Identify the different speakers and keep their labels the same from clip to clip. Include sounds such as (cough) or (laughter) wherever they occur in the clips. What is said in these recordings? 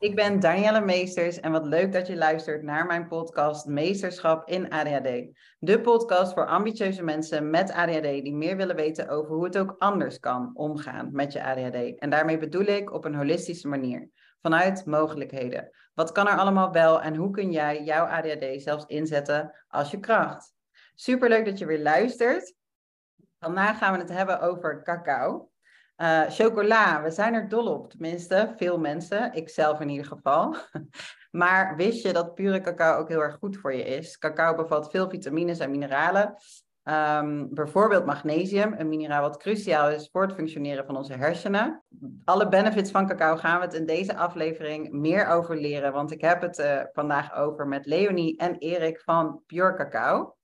Speaker 1: Ik ben Danielle Meesters en wat leuk dat je luistert naar mijn podcast Meesterschap in ADHD. De podcast voor ambitieuze mensen met ADHD die meer willen weten over hoe het ook anders kan omgaan met je ADHD. En daarmee bedoel ik op een holistische manier, vanuit mogelijkheden. Wat kan er allemaal wel en hoe kun jij jouw ADHD zelfs inzetten als je kracht? Superleuk dat je weer luistert. Vandaag gaan we het hebben over cacao. Uh, chocola, we zijn er dol op, tenminste, veel mensen, ik zelf in ieder geval. (laughs) maar wist je dat pure cacao ook heel erg goed voor je is? Cacao bevat veel vitamines en mineralen. Um, bijvoorbeeld magnesium, een mineraal wat cruciaal is voor het functioneren van onze hersenen. Alle benefits van cacao gaan we het in deze aflevering meer over leren, want ik heb het uh, vandaag over met Leonie en Erik van Pure Cacao.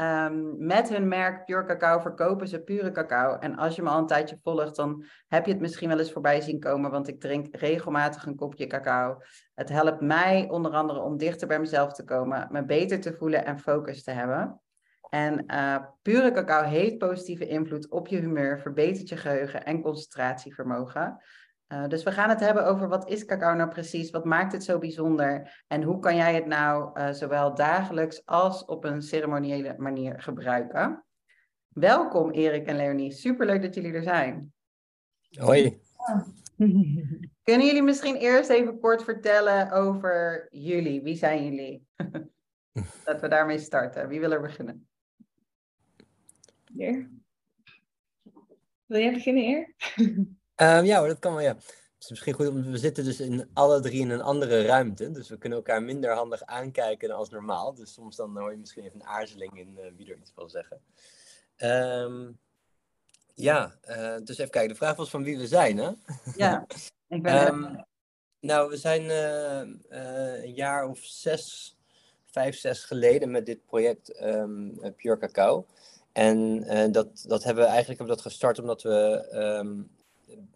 Speaker 1: Um, met hun merk Pure Cacao verkopen ze pure cacao. En als je me al een tijdje volgt, dan heb je het misschien wel eens voorbij zien komen, want ik drink regelmatig een kopje cacao. Het helpt mij onder andere om dichter bij mezelf te komen, me beter te voelen en focus te hebben. En uh, pure cacao heeft positieve invloed op je humeur, verbetert je geheugen en concentratievermogen. Uh, dus we gaan het hebben over wat is cacao nou precies, wat maakt het zo bijzonder en hoe kan jij het nou uh, zowel dagelijks als op een ceremoniële manier gebruiken. Welkom Erik en Leonie, superleuk dat jullie er zijn.
Speaker 2: Hoi. (laughs)
Speaker 1: Kunnen jullie misschien eerst even kort vertellen over jullie? Wie zijn jullie? (laughs) dat we daarmee starten. Wie wil er beginnen?
Speaker 3: Eer? Wil jij beginnen, Eer? (laughs)
Speaker 2: Um, ja dat kan wel, ja. Het is misschien goed, we zitten dus in alle drie in een andere ruimte. Dus we kunnen elkaar minder handig aankijken dan als normaal. Dus soms dan hoor je misschien even een aarzeling in uh, wie er iets wil zeggen. Um, ja, uh, dus even kijken. De vraag was van wie we zijn, hè?
Speaker 1: Ja, (laughs) ik ben...
Speaker 2: um, nou, we zijn uh, een jaar of zes, vijf, zes geleden met dit project Pure Cacao. En dat, dat hebben we eigenlijk hebben we dat gestart omdat we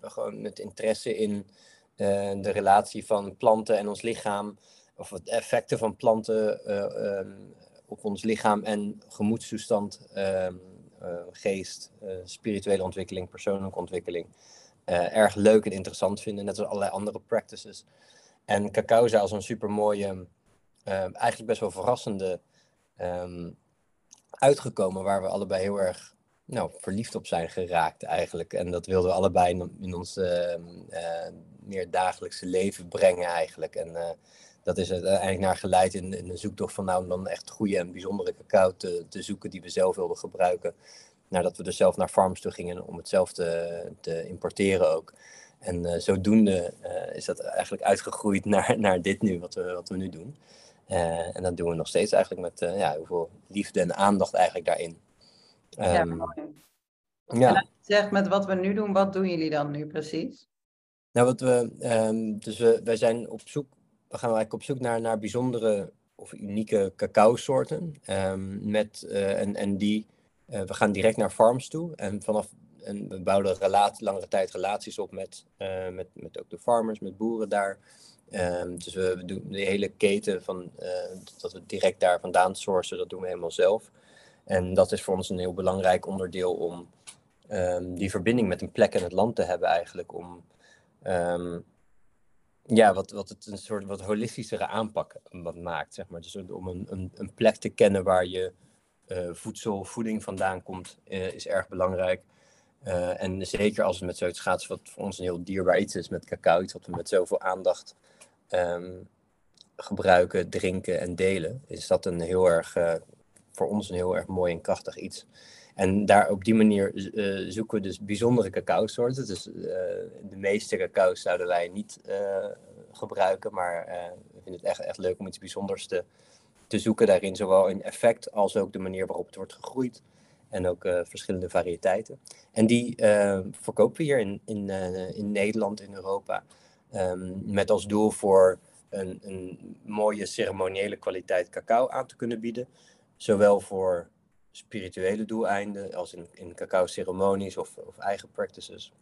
Speaker 2: gewoon met interesse in uh, de relatie van planten en ons lichaam, of het effecten van planten uh, um, op ons lichaam en gemoedstoestand, uh, geest, spirituele ontwikkeling, persoonlijke ontwikkeling, erg leuk en interessant vinden, net als allerlei andere practices. En cacao is als een super mooie, eigenlijk best wel verrassende uitgekomen, waar we allebei heel erg nou, verliefd op zijn geraakt eigenlijk. En dat wilden we allebei in ons uh, uh, meer dagelijkse leven brengen eigenlijk. En uh, dat is eigenlijk naar geleid in, in de zoektocht van nou, dan echt goede en bijzondere cacao te, zoeken die we zelf wilden gebruiken. Nadat we dus zelf naar farms toe gingen om het zelf te, te importeren ook. En zodoende is dat eigenlijk uitgegroeid (laughs) naar, naar dit nu, wat we, wat we nu doen. en dat doen we nog steeds eigenlijk met ja, hoeveel liefde en aandacht eigenlijk daarin.
Speaker 1: Um, ja, ehm, mooi. Ja. Zeg, met wat we nu doen, wat doen jullie dan nu precies?
Speaker 2: Nou, wat we, um, dus we, wij zijn op zoek, we gaan eigenlijk op zoek naar, naar bijzondere of unieke cacao-soorten. Um, met, uh, en, en die, uh, we gaan direct naar farms toe. En vanaf, en we bouwen relatie, langere tijd relaties op met, uh, met, met ook de farmers, met boeren daar. Um, dus we, we, doen de hele keten van dat we direct daar vandaan sourcen, dat doen we helemaal zelf. En dat is voor ons een heel belangrijk onderdeel om um, die verbinding met een plek en het land te hebben eigenlijk. Om um, ja, wat, wat het een soort wat holistischere aanpak maakt, zeg maar. Dus om een, een, een plek te kennen waar je uh, voedsel, voeding vandaan komt, uh, is erg belangrijk. Uh, en zeker als het met zoiets gaat, wat voor ons een heel dierbaar iets is met cacao, iets wat we met zoveel aandacht um, gebruiken, drinken en delen, is dat een heel erg voor ons een heel erg mooi en krachtig iets. En daar op die manier uh, zoeken we dus bijzondere cacao-soorten. Dus uh, de meeste cacao's zouden wij niet uh, gebruiken, maar we vinden het echt, echt leuk om iets bijzonders te, te zoeken daarin. Zowel in effect als ook de manier waarop het wordt gegroeid. En ook verschillende variëteiten. En die verkopen we hier in, in, in Nederland, in Europa. Um, met als doel voor een, een mooie ceremoniële kwaliteit cacao aan te kunnen bieden. Zowel voor spirituele doeleinden als in, in cacao-ceremonies of, of eigen practices.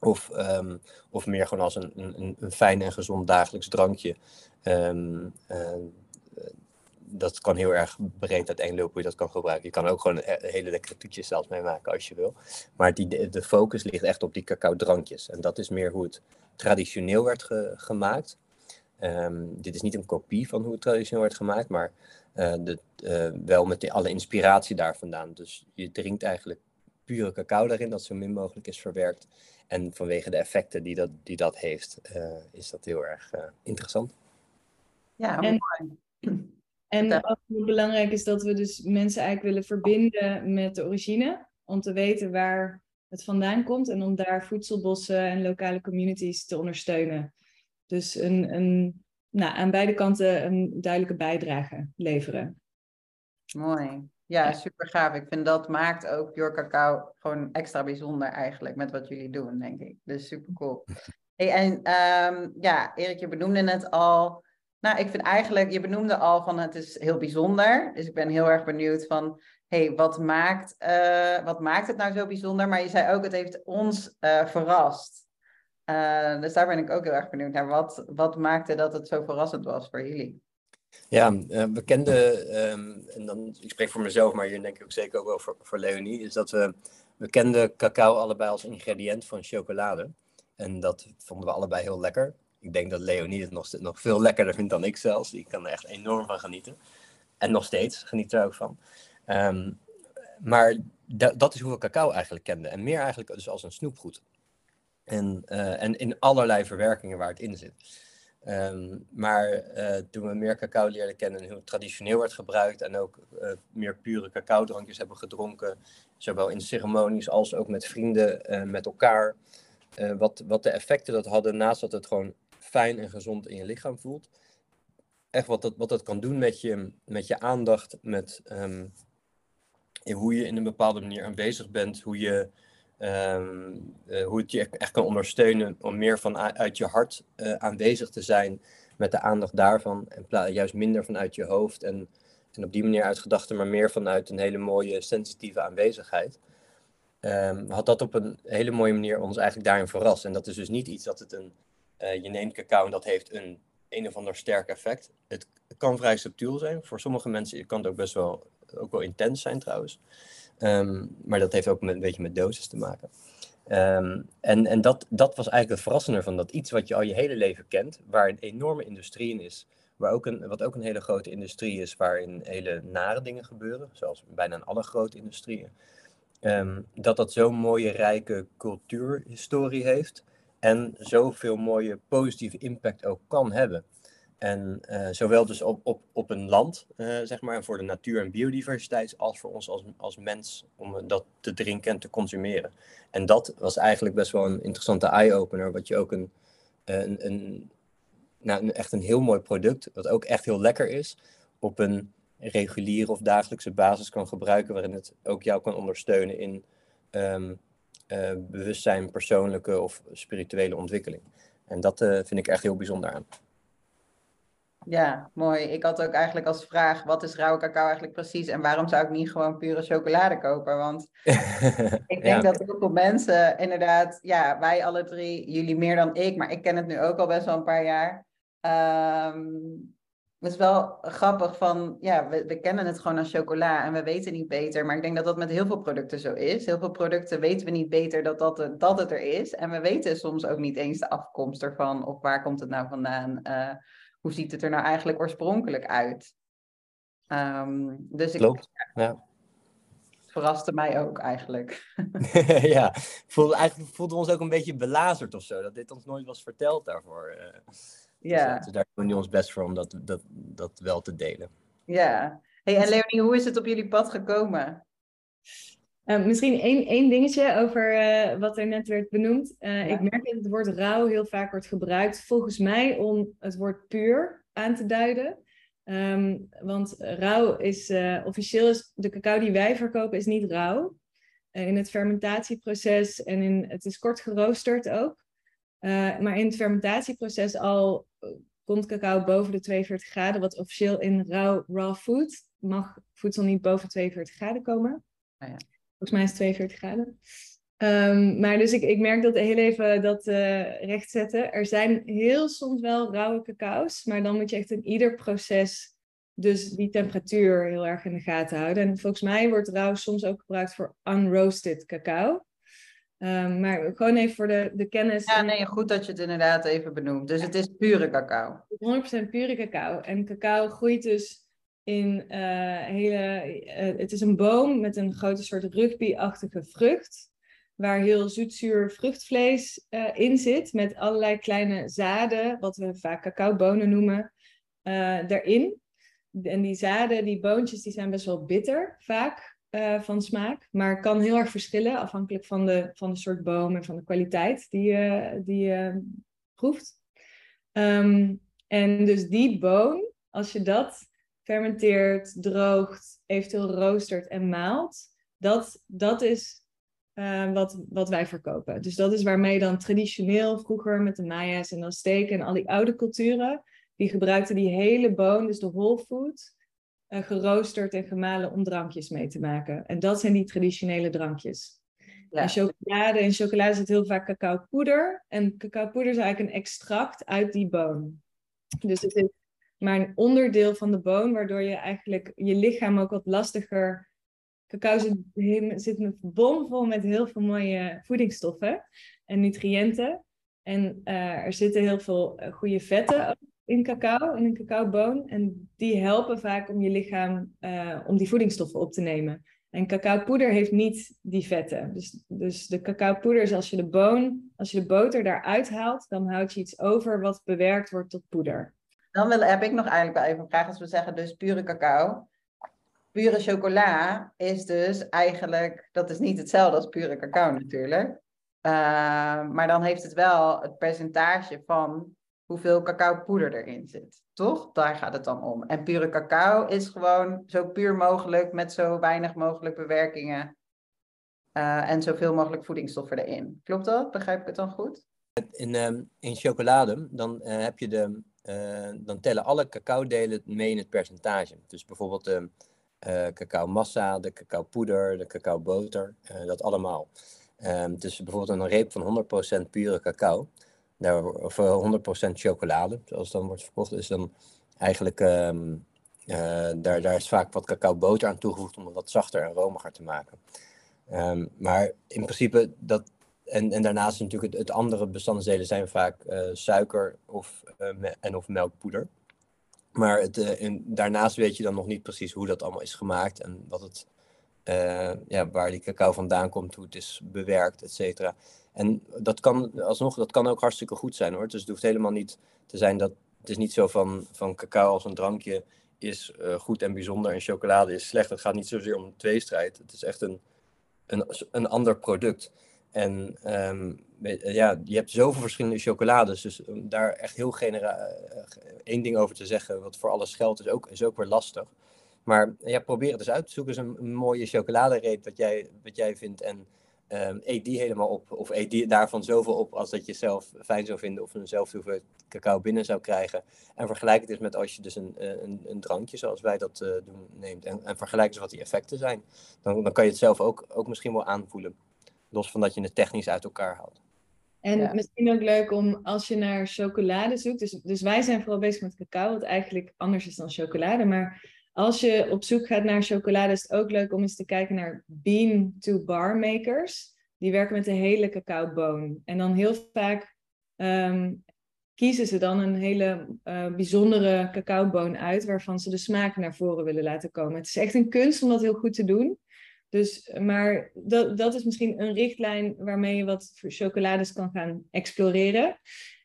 Speaker 2: Of, um, of meer gewoon als een, een, een fijn en gezond dagelijks drankje. Um, uh, dat kan heel erg breed uiteenlopen hoe je dat kan gebruiken. Je kan ook gewoon hele lekkere toetjes zelfs mee maken als je wil. Maar die, de, focus ligt echt op die cacao drankjes. En dat is meer hoe het traditioneel werd ge, gemaakt. Ehm, dit is niet een kopie van hoe het traditioneel wordt gemaakt, maar de, wel met alle inspiratie daar vandaan. Dus je drinkt eigenlijk pure cacao daarin, dat zo min mogelijk is verwerkt. En vanwege de effecten die dat, die dat heeft, is dat heel erg interessant.
Speaker 1: Ja,
Speaker 3: en,
Speaker 1: mooi. (clears throat)
Speaker 3: En wat belangrijk is dat we dus mensen eigenlijk willen verbinden met de origine. Om te weten waar het vandaan komt en om daar voedselbossen en lokale communities te ondersteunen. Dus een, een, nou, aan beide kanten een duidelijke bijdrage leveren.
Speaker 1: Mooi. Ja, super gaaf. Ik vind dat maakt ook Your Cacao gewoon extra bijzonder eigenlijk met wat jullie doen, denk ik. Dus super cool. Hey, en um, ja, Erik, je benoemde net al nou, ik vind eigenlijk, je benoemde al van het is heel bijzonder. Dus ik ben heel erg benieuwd van, hey, wat maakt, uh, wat maakt het nou zo bijzonder? Maar je zei ook, het heeft ons uh, verrast. Uh, dus daar ben ik ook heel erg benieuwd naar. Wat, wat maakte dat het zo verrassend was voor jullie?
Speaker 2: Ja, we kenden, um, en dan, ik spreek voor mezelf, maar hier denk ik ook zeker ook wel voor, voor Leonie, is dat we, we kenden cacao allebei als ingrediënt van chocolade. En dat vonden we allebei heel lekker ik denk dat Leonie het nog, nog veel lekkerder vindt dan ik zelfs. Die kan er echt enorm van genieten. En nog steeds geniet er ook van. Ehm, maar dat is hoeveel cacao eigenlijk kende. En meer eigenlijk dus als een snoepgoed. En, uh, en in allerlei verwerkingen waar het in zit. Um, maar uh, toen we meer cacao leerden kennen en hoe het traditioneel werd gebruikt en ook uh, meer pure cacao-drankjes hebben gedronken, zowel in ceremonies als ook met vrienden, met elkaar, wat, wat de effecten dat hadden naast dat het gewoon fijn en gezond in je lichaam voelt. Echt wat dat, wat dat kan doen met je, met je aandacht, met um, hoe je in een bepaalde manier aanwezig bent, hoe, je, um, uh, hoe het je echt kan ondersteunen om meer vanuit je hart uh, aanwezig te zijn met de aandacht daarvan. En juist minder vanuit je hoofd en, en op die manier uit gedachten, maar meer vanuit een hele mooie sensitieve aanwezigheid. Um, had dat op een hele mooie manier ons eigenlijk daarin verrast. En dat is dus niet iets dat het een uh, je neemt cacao en dat heeft een een of ander sterk effect. Het kan vrij subtiel zijn. Voor sommige mensen kan het ook best wel, ook wel intens zijn trouwens. Um, maar dat heeft ook met, een beetje met dosis te maken. Um, en en dat, dat was eigenlijk het verrassende van dat iets wat je al je hele leven kent, waar een enorme industrie in is, waar ook een, wat ook een hele grote industrie is, waarin hele nare dingen gebeuren, zoals bijna in alle grote industrieën, um, dat dat zo'n mooie, rijke cultuurhistorie heeft, en zoveel mooie positieve impact ook kan hebben. En uh, zowel dus op, op, op een land, uh, zeg maar, voor de natuur en biodiversiteit, als voor ons als, als mens om dat te drinken en te consumeren. En dat was eigenlijk best wel een interessante eye-opener, wat je ook een, een, een, nou, echt een heel mooi product, wat ook echt heel lekker is, op een reguliere of dagelijkse basis kan gebruiken, waarin het ook jou kan ondersteunen in um, uh, bewustzijn, persoonlijke of spirituele ontwikkeling. En dat vind ik echt heel bijzonder aan.
Speaker 1: Ja, mooi. Ik had ook eigenlijk als vraag, wat is rauwe cacao eigenlijk precies en waarom zou ik niet gewoon pure chocolade kopen? Want (laughs) ik denk ja. dat heel veel mensen inderdaad, ja, wij alle drie, jullie meer dan ik, maar ik ken het nu ook al best wel een paar jaar. Um, het is wel grappig van, ja, we, we, kennen het gewoon als chocola en we weten niet beter. Maar ik denk dat dat met heel veel producten zo is. Heel veel producten weten we niet beter dat, dat, dat het er is. En we weten soms ook niet eens de afkomst ervan of waar komt het nou vandaan. Uh, hoe ziet het er nou eigenlijk oorspronkelijk uit? Um, dus ik,
Speaker 2: Klopt, ja.
Speaker 1: Het verraste mij ook eigenlijk. (laughs)
Speaker 2: ja, voelde, eigenlijk voelden we ons ook een beetje belazerd of zo. Dat dit ons nooit was verteld daarvoor. Uh.
Speaker 1: Ja.
Speaker 2: Dus, dus, daar doen we ons best voor om dat, dat, dat wel te delen.
Speaker 1: Ja. Hey, en Leonie, hoe is het op jullie pad gekomen?
Speaker 3: Uh, misschien één, één dingetje over uh, wat er net werd benoemd. Ja. Ik merk dat het woord rauw heel vaak wordt gebruikt, volgens mij om het woord puur aan te duiden. Um, want rauw is, officieel is de cacao die wij verkopen, is niet rauw. in het fermentatieproces en in, het is kort geroosterd ook. Maar in het fermentatieproces al komt cacao boven de 42 graden, wat officieel in raw, raw food mag voedsel niet boven 42 graden komen.
Speaker 1: Oh ja.
Speaker 3: Volgens mij is het 42 graden. Um, maar dus ik, ik merk dat heel even dat uh, rechtzetten. Er zijn heel soms wel rauwe cacao's, maar dan moet je echt in ieder proces dus die temperatuur heel erg in de gaten houden. En volgens mij wordt rauw soms ook gebruikt voor unroasted cacao. Ehm, maar gewoon even voor de, de kennis.
Speaker 1: Ja, nee, goed dat je het inderdaad even benoemt. Dus het is pure cacao.
Speaker 3: 100% pure cacao. En cacao groeit dus in uh, hele. Uh, het is een boom met een grote soort rugby-achtige vrucht. Waar heel zoetzuur vruchtvlees uh, in zit. Met allerlei kleine zaden, wat we vaak cacaobonen noemen, daarin. En die zaden, die boontjes, die zijn best wel bitter vaak. Van smaak. Maar kan heel erg verschillen afhankelijk van de, van de soort boom en van de kwaliteit die je, die je proeft. Um, en dus die boon, als je dat fermenteert, droogt, eventueel roostert en maalt, dat, dat is uh, wat, wat wij verkopen. Dus dat is waarmee dan traditioneel vroeger met de Maya's en Azteken en al die oude culturen, die gebruikten die hele boon, dus de whole food, uh, geroosterd en gemalen om drankjes mee te maken. En dat zijn die traditionele drankjes. Ja. En chocolade, in chocolade zit heel vaak cacaopoeder. En cacaopoeder is eigenlijk een extract uit die boon. Dus het is maar een onderdeel van de boon, waardoor je eigenlijk je lichaam ook wat lastiger. Cacao zit, zit met bomvol met heel veel mooie voedingsstoffen en nutriënten. En uh, er zitten heel veel uh, goede vetten in cacao, in een cacaoboon. En die helpen vaak om je lichaam, uh, om die voedingsstoffen op te nemen. En cacaopoeder heeft niet die vetten. Dus, dus de cacaopoeder is als je de boon, als je de boter daaruit haalt, dan houd je iets over wat bewerkt wordt tot poeder.
Speaker 1: Dan wil, heb ik nog eigenlijk wel even een vraag. Als we zeggen dus pure cacao. Pure chocola is dus eigenlijk, dat is niet hetzelfde als pure cacao natuurlijk. Uh, maar dan heeft het wel het percentage van hoeveel cacaopoeder erin zit. Toch? Daar gaat het dan om. En pure cacao is gewoon zo puur mogelijk met zo weinig mogelijk bewerkingen. Uh, en zoveel mogelijk voedingsstoffen erin. Klopt dat? Begrijp ik het dan goed?
Speaker 2: In, um, in chocolade, dan uh, heb je de. Uh, dan tellen alle cacao-delen mee in het percentage. Dus bijvoorbeeld de cacao massa, de cacao poeder, de cacao boter, dat allemaal. Dus bijvoorbeeld een reep van 100% pure cacao of 100% eh, chocolade, zoals dan wordt verkocht, is dan eigenlijk, uh, daar, daar is vaak wat cacao boter aan toegevoegd om het wat zachter en romiger te maken. Um, maar in principe, dat, en, en daarnaast natuurlijk het, andere bestanddelen zijn vaak uh, suiker of, uh, en of melkpoeder. Maar het, in, daarnaast weet je dan nog niet precies hoe dat allemaal is gemaakt en wat het, ja, waar die cacao vandaan komt, hoe het is bewerkt, et cetera. En dat kan alsnog, dat kan ook hartstikke goed zijn hoor. Dus het hoeft helemaal niet te zijn dat. Het is niet zo van, van cacao als een drankje is goed en bijzonder en chocolade is slecht. Het gaat niet zozeer om een tweestrijd. Het is echt een, een, een ander product. En um, ja, je hebt zoveel verschillende chocolades. Dus om daar echt heel genera uh, één ding over te zeggen, wat voor alles geldt, is ook, is ook weer lastig. Maar ja, probeer het eens uit. Zoek eens een, mooie chocoladereep wat jij, wat jij vindt. En um, eet die helemaal op. Of eet die daarvan zoveel op als dat je zelf fijn zou vinden of een zelf hoeveel cacao binnen zou krijgen. En vergelijk het eens met als je dus een, eh, een, een drankje zoals wij dat doen neemt. En, en vergelijk eens wat die effecten zijn. Dan, dan kan je het zelf ook, ook misschien wel aanvoelen. Los van dat je het technisch uit elkaar haalt.
Speaker 3: En misschien ook leuk om als je naar chocolade zoekt. Dus, dus wij zijn vooral bezig met cacao, wat eigenlijk anders is dan chocolade. Maar als je op zoek gaat naar chocolade, is het ook leuk om eens te kijken naar bean-to-bar makers. Die werken met de hele cacaoboon. En dan heel vaak um, kiezen ze dan een hele uh, bijzondere cacaoboon uit, waarvan ze de smaak naar voren willen laten komen. Het is echt een kunst om dat heel goed te doen. Dus, maar dat, dat is misschien een richtlijn waarmee je wat chocolades kan gaan exploreren.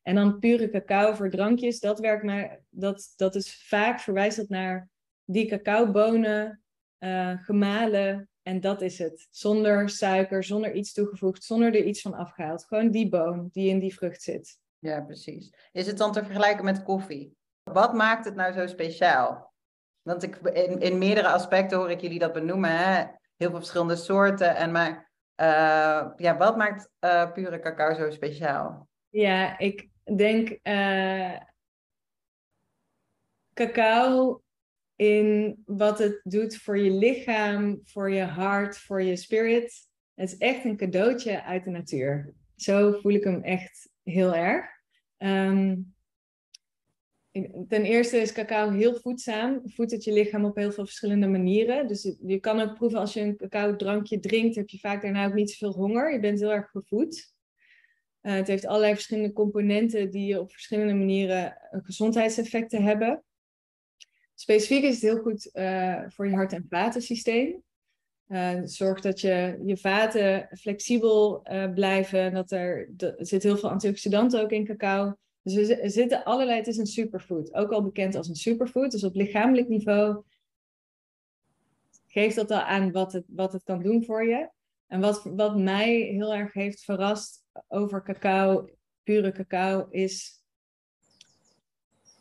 Speaker 3: En dan pure cacao voor drankjes, dat werkt maar, dat, dat is vaak verwijst naar die cacaobonen uh, gemalen en dat is het. Zonder suiker, zonder iets toegevoegd, zonder er iets van afgehaald. Gewoon die boon die in die vrucht zit.
Speaker 1: Ja, precies. Is het dan te vergelijken met koffie? Wat maakt het nou zo speciaal? Want ik, in, in meerdere aspecten hoor ik jullie dat benoemen. Hè? Heel veel verschillende soorten. En maar uh, ja, wat maakt uh, pure cacao zo speciaal?
Speaker 3: Ja, ik denk uh, cacao in wat het doet voor je lichaam, voor je hart, voor je spirit. Het is echt een cadeautje uit de natuur. Zo voel ik hem echt heel erg. Um, ten eerste is cacao heel voedzaam. Voedt het je lichaam op heel veel verschillende manieren. Dus je kan ook proeven als je een cacao drankje drinkt, heb je vaak daarna ook niet zoveel honger. Je bent heel erg gevoed. Uh, het heeft allerlei verschillende componenten die op verschillende manieren gezondheidseffecten hebben. Specifiek is het heel goed uh, voor je hart- en vatensysteem. Uh, zorgt dat je, je vaten flexibel blijven. Dat er, er zit heel veel antioxidanten ook in cacao. Dus er zitten allerlei, het is een superfood. Ook al bekend als een superfood. Dus op lichamelijk niveau geeft dat al aan wat het, wat het kan doen voor je. En wat, wat mij heel erg heeft verrast over cacao, pure cacao, is.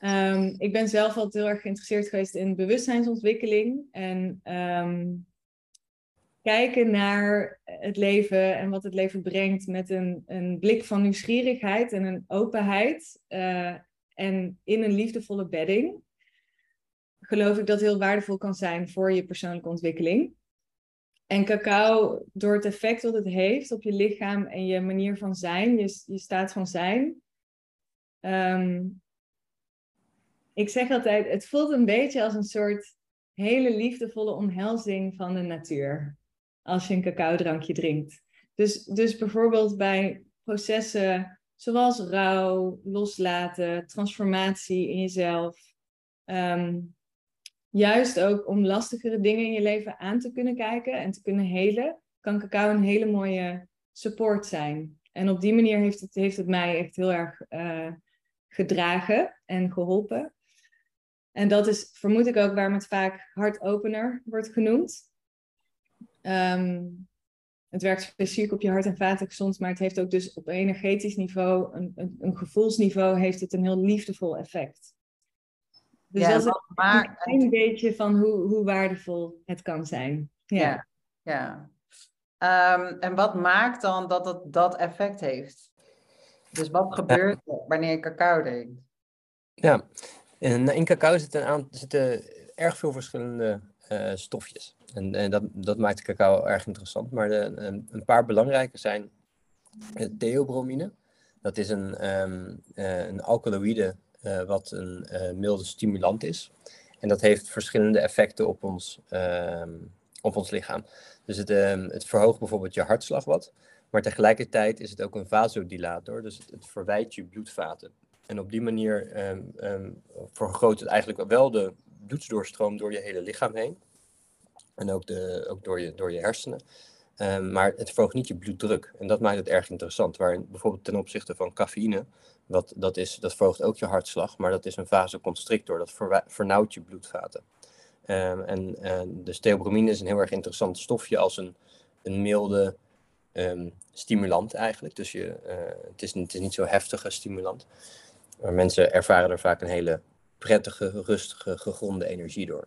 Speaker 3: Um, ik ben zelf altijd heel erg geïnteresseerd geweest in bewustzijnsontwikkeling. En um, kijken naar het leven en wat het leven brengt met een, een blik van nieuwsgierigheid en een openheid. Uh, en in een liefdevolle bedding. Geloof ik dat heel waardevol kan zijn voor je persoonlijke ontwikkeling. En cacao, door het effect dat het heeft op je lichaam en je manier van zijn, je, je staat van zijn. Um, ik zeg altijd, het voelt een beetje als een soort hele liefdevolle omhelzing van de natuur. Als je een cacao-drankje drinkt. Dus, dus bijvoorbeeld bij processen zoals rouw, loslaten, transformatie in jezelf. Um, juist ook om lastigere dingen in je leven aan te kunnen kijken en te kunnen helen, kan cacao een hele mooie support zijn. En op die manier heeft het, heeft het mij echt heel erg uh, gedragen en geholpen. En dat is, vermoed ik ook, waarom het vaak hartopener wordt genoemd. Um, het werkt specifiek op je hart- en vaatgezond, maar het heeft ook dus op energetisch niveau, een, een, een gevoelsniveau, heeft het een heel liefdevol effect. Dus ja, dat is maar, een beetje van hoe, hoe waardevol het kan zijn.
Speaker 1: Ja, ja. Um, en wat maakt dan dat het dat effect heeft? Dus wat gebeurt er wanneer je cacao drinkt?
Speaker 2: Ja, in, in cacao zitten, zitten erg veel verschillende uh, stofjes. En, en dat, dat maakt de cacao erg interessant. Maar de, een, een paar belangrijke zijn theobromine. Dat is een, um, een alkaloïde wat een milde stimulant is. En dat heeft verschillende effecten op ons, uh, op ons lichaam. Dus het, ehm, het verhoogt bijvoorbeeld je hartslag wat. Maar tegelijkertijd is het ook een vasodilator. Dus het, het verwijt je bloedvaten. En op die manier vergroot het eigenlijk wel de bloedsdoorstroom door je hele lichaam heen. En ook, de, ook door, je, door je hersenen. Um, maar het verhoogt niet je bloeddruk. En dat maakt het erg interessant. Waar bijvoorbeeld ten opzichte van cafeïne dat, dat, is, dat verhoogt ook je hartslag, maar dat is een vasoconstrictor. Dat vernauwt je bloedvaten. Um, en uh, de steobromine is een heel erg interessant stofje als een, een milde um, stimulant eigenlijk. Dus je, uh, het, is, het is niet zo heftige stimulant. Maar mensen ervaren er vaak een hele prettige, rustige, gegronde energie door.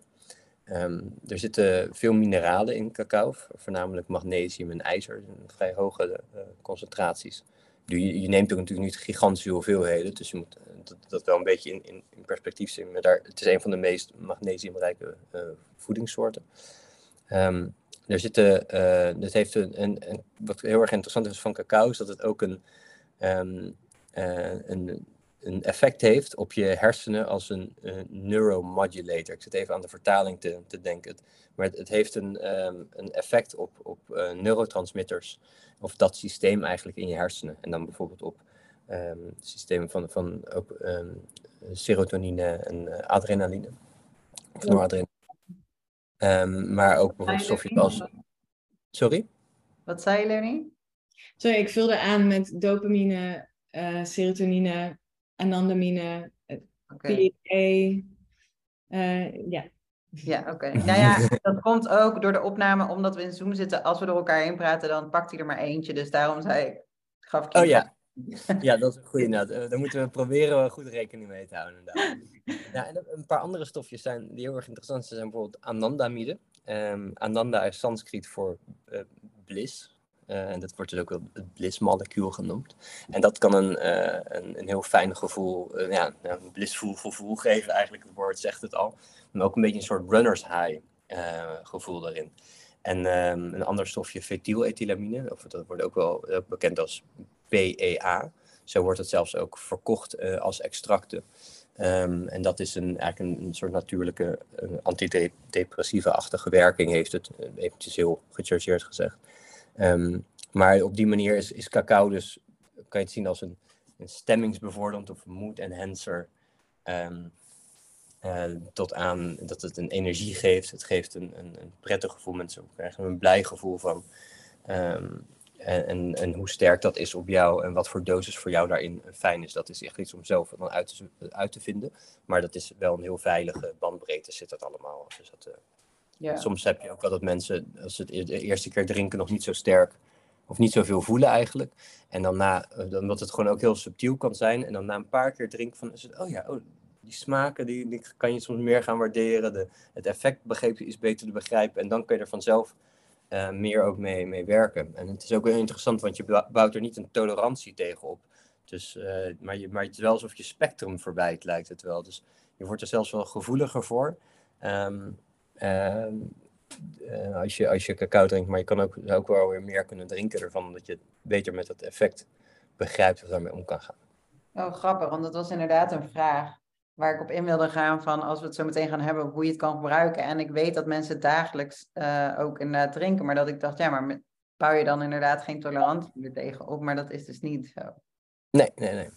Speaker 2: Um, er zitten veel mineralen in cacao, voornamelijk magnesium en ijzer, in vrij hoge uh, concentraties je, je neemt ook natuurlijk niet gigantische hoeveelheden. Dus je moet eh, dat, wel een beetje in, in, perspectief zien. Maar het is een van de meest magnesiumrijke uh, voedingssoorten. Um, er zitten, dat heeft een, een, wat heel erg interessant is van cacao, is dat het ook een, uh, een, een effect heeft op je hersenen als een, een neuromodulator. Ik zit even aan de vertaling te, te denken. Maar het, het heeft een, um, een effect op, op uh, neurotransmitters of dat systeem eigenlijk in je hersenen. En dan bijvoorbeeld op um, systemen van, van ook, um, serotonine en uh, adrenaline. Of noradrenaline. Um, maar ook bijvoorbeeld stofjes als... Sorry?
Speaker 1: Wat zei je, Lenny?
Speaker 3: Sorry, ik vulde aan met dopamine, uh, serotonine, anandamine, okay. PEA. Uh, ja,
Speaker 1: ja, oké. Okay. Nou ja, (laughs) dat komt ook door de opname, omdat we in Zoom zitten. Als we door elkaar heen praten, dan pakt hij er maar eentje. Dus daarom zei ik, gaf ik
Speaker 2: Oh ja. ja, dat is een goede inderdaad. Uh, daar moeten we proberen goed rekening mee te houden. Inderdaad. (laughs) Ja, en een paar andere stofjes zijn, die heel erg interessant zijn, zijn bijvoorbeeld anandamide. Um, ananda is Sanskriet voor uh, bliss. Uh, en dat wordt dus ook wel het blissmolecuul genoemd. En dat kan een, uh, een, een, heel fijn gevoel, uh, ja, een blissvol gevoel geven eigenlijk. Het woord zegt het al. Maar ook een beetje een soort runners high gevoel daarin. En um, een ander stofje, fethylethylamine, of dat wordt ook wel bekend als PEA. Zo wordt het zelfs ook verkocht als extracten. Ehm, en dat is een, eigenlijk een, een soort natuurlijke antidepressieve-achtige werking, heeft het eventjes heel gechargeerd gezegd. Um, maar op die manier is, is cacao dus, kan je het zien als een, een stemmingsbevorderend of mood enhancer. Um, uh, tot aan dat het een energie geeft. Het geeft een, een, een prettig gevoel. Mensen krijgen een blij gevoel van. Um, en, en, hoe sterk dat is op jou en wat voor dosis voor jou daarin fijn is, dat is echt iets om zelf dan uit te, uit te vinden. Maar dat is wel een heel veilige bandbreedte, zit dat allemaal. Dus dat, uh, Soms heb je ook wel dat mensen, als ze het de eerste keer drinken, nog niet zo sterk of niet zoveel voelen eigenlijk. En dan na, omdat het gewoon ook heel subtiel kan zijn. En dan na een paar keer drinken van, is het, oh ja, oh, die smaken, die, kan je soms meer gaan waarderen. De, het effect begreep je is beter te begrijpen. En dan kun je er vanzelf uh, meer ook mee, mee werken. En het is ook heel interessant, want je bouwt er niet een tolerantie tegen op. Dus, uh, maar, je, maar het is wel alsof je spectrum verbijt, lijkt het wel. Dus je wordt er zelfs wel gevoeliger voor. Um, uh, als, je, als je cacao drinkt, maar je kan ook, ook wel weer meer kunnen drinken ervan, omdat je beter met dat effect begrijpt of daarmee om kan gaan.
Speaker 1: Oh, grappig, want dat was inderdaad een vraag waar ik op in wilde gaan van als we het zo meteen gaan hebben, hoe je het kan gebruiken. En ik weet dat mensen dagelijks uh, ook inderdaad drinken, maar dat ik dacht, ja, maar bouw je dan inderdaad geen tolerantie er tegen op, maar dat is dus niet zo.
Speaker 2: Nee, nee, nee.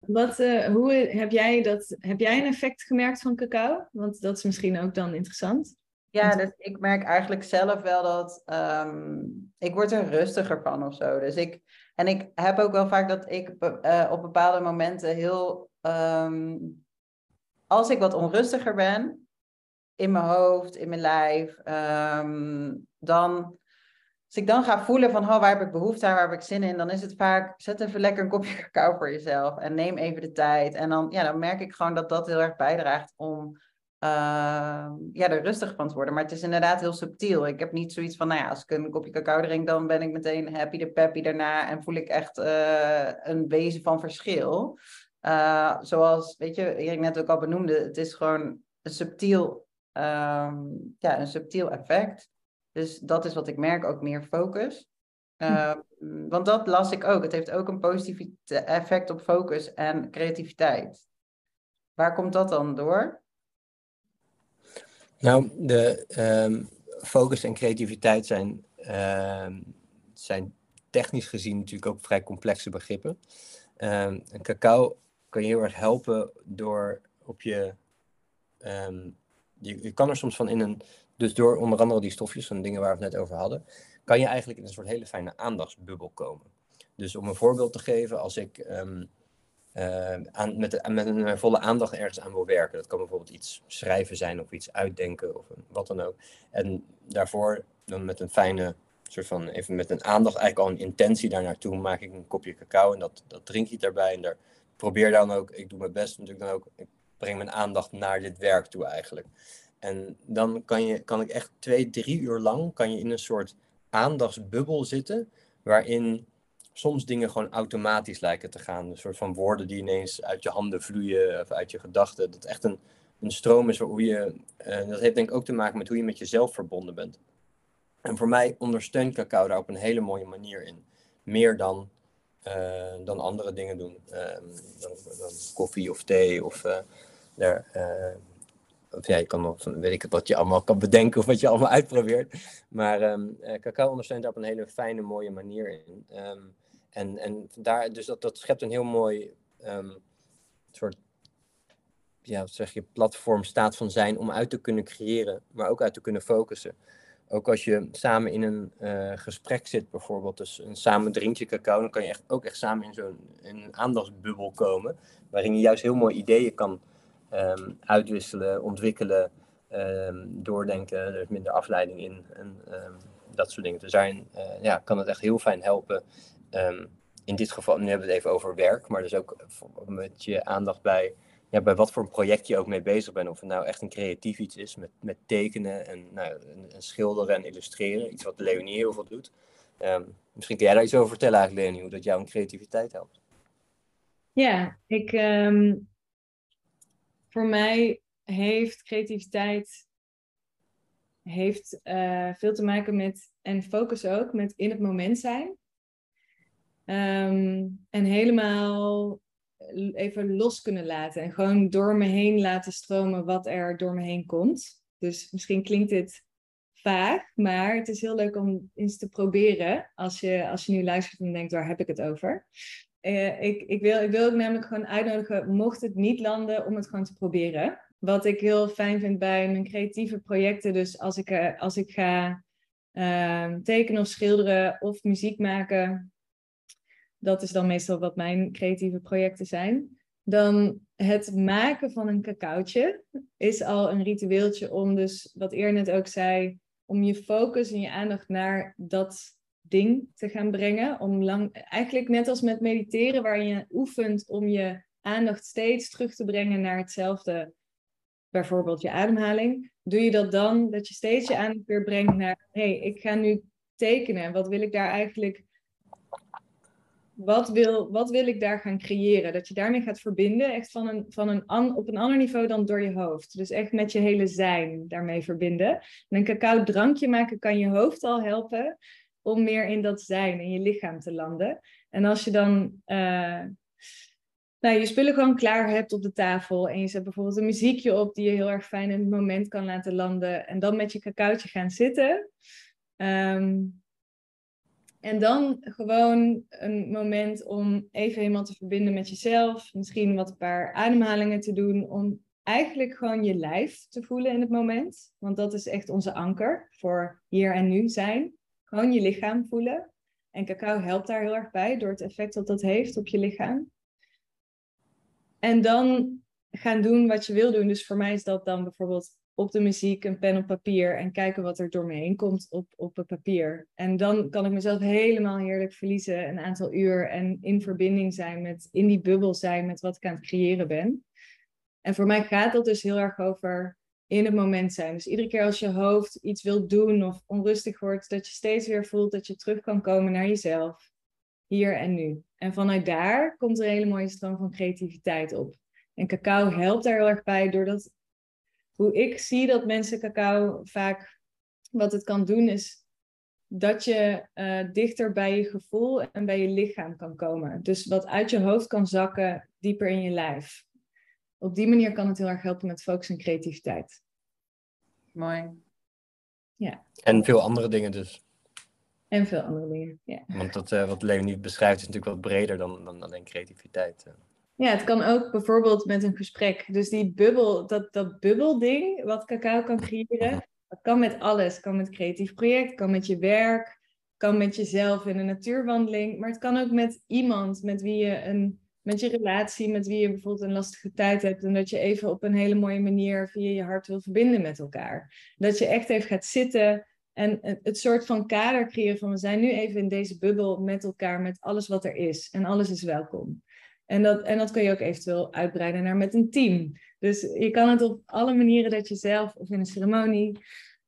Speaker 3: Wat, uh, hoe heb jij, dat, heb jij een effect gemerkt van cacao? Want dat is misschien ook dan interessant.
Speaker 1: Ja, dus ik merk eigenlijk zelf wel dat um, ik word er rustiger van of zo. Dus ik, en ik heb ook wel vaak dat ik uh, op bepaalde momenten heel um, als ik wat onrustiger ben in mijn hoofd, in mijn lijf, um, dan als ik dan ga voelen van oh, waar heb ik behoefte aan, waar heb ik zin in, dan is het vaak zet even lekker een kopje (laughs) cacao voor jezelf en neem even de tijd. En dan, ja, dan merk ik gewoon dat dat heel erg bijdraagt om uh, ja, er rustig van te worden. Maar het is inderdaad heel subtiel. Ik heb niet zoiets van, nou ja, als ik een kopje cacao drink, dan ben ik meteen happy de peppy daarna en voel ik echt uh, een wezen van verschil. Uh, zoals, weet je, Erik net ook al benoemde, het is gewoon een subtiel, um, ja, een subtiel effect. Dus dat is wat ik merk, ook meer focus. Uh, hm. Want dat las ik ook. Het heeft ook een positief effect op focus en creativiteit. Waar komt dat dan door?
Speaker 2: Nou, de um, focus en creativiteit zijn, uh, zijn technisch gezien natuurlijk ook vrij complexe begrippen. Um, cacao kan je heel erg helpen door op je, um, je, je kan er soms van in een, dus door onder andere die stofjes van dingen waar we het net over hadden, kan je eigenlijk in een soort hele fijne aandachtsbubbel komen. Dus om een voorbeeld te geven, als ik um, uh, aan, met, met een volle aandacht ergens aan wil werken, dat kan bijvoorbeeld iets schrijven zijn of iets uitdenken of wat dan ook. En daarvoor dan met een fijne soort van even met een aandacht, eigenlijk al een intentie daar naartoe, maak ik een kopje cacao en dat, dat drink je daarbij en daar probeer dan ook, ik doe mijn best natuurlijk dan ook, ik breng mijn aandacht naar dit werk toe eigenlijk. En dan kan, je, kan ik echt twee, drie uur lang kan je in een soort aandachtsbubbel zitten, waarin soms dingen gewoon automatisch lijken te gaan. Een soort van woorden die ineens uit je handen vloeien of uit je gedachten. Dat echt een, een stroom is hoe je, uh, dat heeft denk ik ook te maken met hoe je met jezelf verbonden bent. En voor mij ondersteunt cacao daar op een hele mooie manier in. Meer dan uh, dan andere dingen doen. Uh, dan, dan, koffie of thee of uh, daar, eh, of ja, je kan nog, weet ik het, wat je allemaal kan bedenken of wat je allemaal uitprobeert. Maar um, cacao ondersteunt daar op een hele fijne, mooie manier in. Um, en, en daar, dus dat, schept een heel mooi um, soort, ja, wat zeg je, platform, staat van zijn om uit te kunnen creëren, maar ook uit te kunnen focussen ook als je samen in een uh, gesprek zit, bijvoorbeeld, dus een samen drinkje cacao, dan kan je echt, ook echt samen in zo'n aandachtsbubbel komen, waarin je juist heel mooi ideeën kan um, uitwisselen, ontwikkelen, um, doordenken, er is minder afleiding in en um, dat soort dingen. Dus daarin uh, ja, kan het echt heel fijn helpen. in dit geval, nu hebben we het even over werk, maar dus ook met je aandacht bij ja, bij wat voor een project je ook mee bezig bent. Of het nou echt een creatief iets is met, met tekenen en, nou, en, schilderen en illustreren. Iets wat Leonie heel veel doet. Um, misschien kun jij daar iets over vertellen eigenlijk, Leonie, hoe dat jou in creativiteit helpt.
Speaker 3: Ja, ik, um, voor mij heeft creativiteit heeft, uh, veel te maken met, en focus ook, met in het moment zijn. Um, en helemaal even los kunnen laten. En gewoon door me heen laten stromen wat er door me heen komt. Dus misschien klinkt dit vaag, maar het is heel leuk om eens te proberen. Als je, als je nu luistert en denkt, waar heb ik het over? Uh, ik, ik, wil, ik wil ook namelijk gewoon uitnodigen, mocht het niet landen, om het gewoon te proberen. Wat ik heel fijn vind bij mijn creatieve projecten, dus als ik, uh, als ik ga uh, tekenen of schilderen of muziek maken, dat is dan meestal wat mijn creatieve projecten zijn. Dan het maken van een cacaotje is al een ritueeltje om dus, wat Eer net ook zei, om je focus en je aandacht naar dat ding te gaan brengen. Om lang, eigenlijk net als met mediteren, waar je oefent om je aandacht steeds terug te brengen naar hetzelfde, bijvoorbeeld je ademhaling. Doe je dat dan, dat je steeds je aandacht weer brengt naar, hé, hey, ik ga nu tekenen. Wat wil ik daar eigenlijk wat wil, wat wil ik daar gaan creëren? Dat je daarmee gaat verbinden, echt van een, van een op een ander niveau dan door je hoofd. Dus echt met je hele zijn daarmee verbinden. En een cacao drankje maken kan je hoofd al helpen om meer in dat zijn, in je lichaam te landen. En als je dan uh, nou, je spullen gewoon klaar hebt op de tafel en je zet bijvoorbeeld een muziekje op die je heel erg fijn in het moment kan laten landen en dan met je cacaotje gaan zitten. Um, en dan gewoon een moment om even helemaal te verbinden met jezelf. Misschien wat een paar ademhalingen te doen. Om eigenlijk gewoon je lijf te voelen in het moment. Want dat is echt onze anker voor hier en nu zijn. Gewoon je lichaam voelen. En cacao helpt daar heel erg bij door het effect dat dat heeft op je lichaam. En dan gaan doen wat je wil doen. Dus voor mij is dat dan bijvoorbeeld op de muziek, een pen op papier en kijken wat er door me heen komt op, op het papier. En dan kan ik mezelf helemaal heerlijk verliezen, een aantal uur en in verbinding zijn met, in die bubbel zijn met wat ik aan het creëren ben. En voor mij gaat dat dus heel erg over in het moment zijn. Dus iedere keer als je hoofd iets wilt doen of onrustig wordt, dat je steeds weer voelt dat je terug kan komen naar jezelf, hier en nu. En vanuit daar komt er een hele mooie stroom van creativiteit op. En cacao helpt daar heel erg bij, doordat hoe ik zie dat mensen cacao vaak, wat het kan doen, is dat je uh, dichter bij je gevoel en bij je lichaam kan komen. Dus wat uit je hoofd kan zakken, dieper in je lijf. Op die manier kan het heel erg helpen met focus en creativiteit.
Speaker 1: Mooi.
Speaker 3: Ja.
Speaker 2: En veel andere dingen dus.
Speaker 3: En veel andere dingen, ja.
Speaker 2: Want dat, uh, wat Leonie beschrijft is natuurlijk wat breder dan, dan alleen creativiteit. Uh.
Speaker 3: Ja, het kan ook bijvoorbeeld met een gesprek. Dus die bubbel, dat, dat bubbelding wat cacao kan creëren, dat kan met alles. kan met creatief project, kan met je werk, kan met jezelf in een natuurwandeling. Maar het kan ook met iemand met wie je een, met je relatie, met wie je bijvoorbeeld een lastige tijd hebt. En dat je even op een hele mooie manier via je hart wil verbinden met elkaar. Dat je echt even gaat zitten en het soort van kader creëren van we zijn nu even in deze bubbel met elkaar, met alles wat er is. En alles is welkom. En dat, en dat kun je ook eventueel uitbreiden naar met een team. Dus je kan het op alle manieren dat je zelf, of in een ceremonie,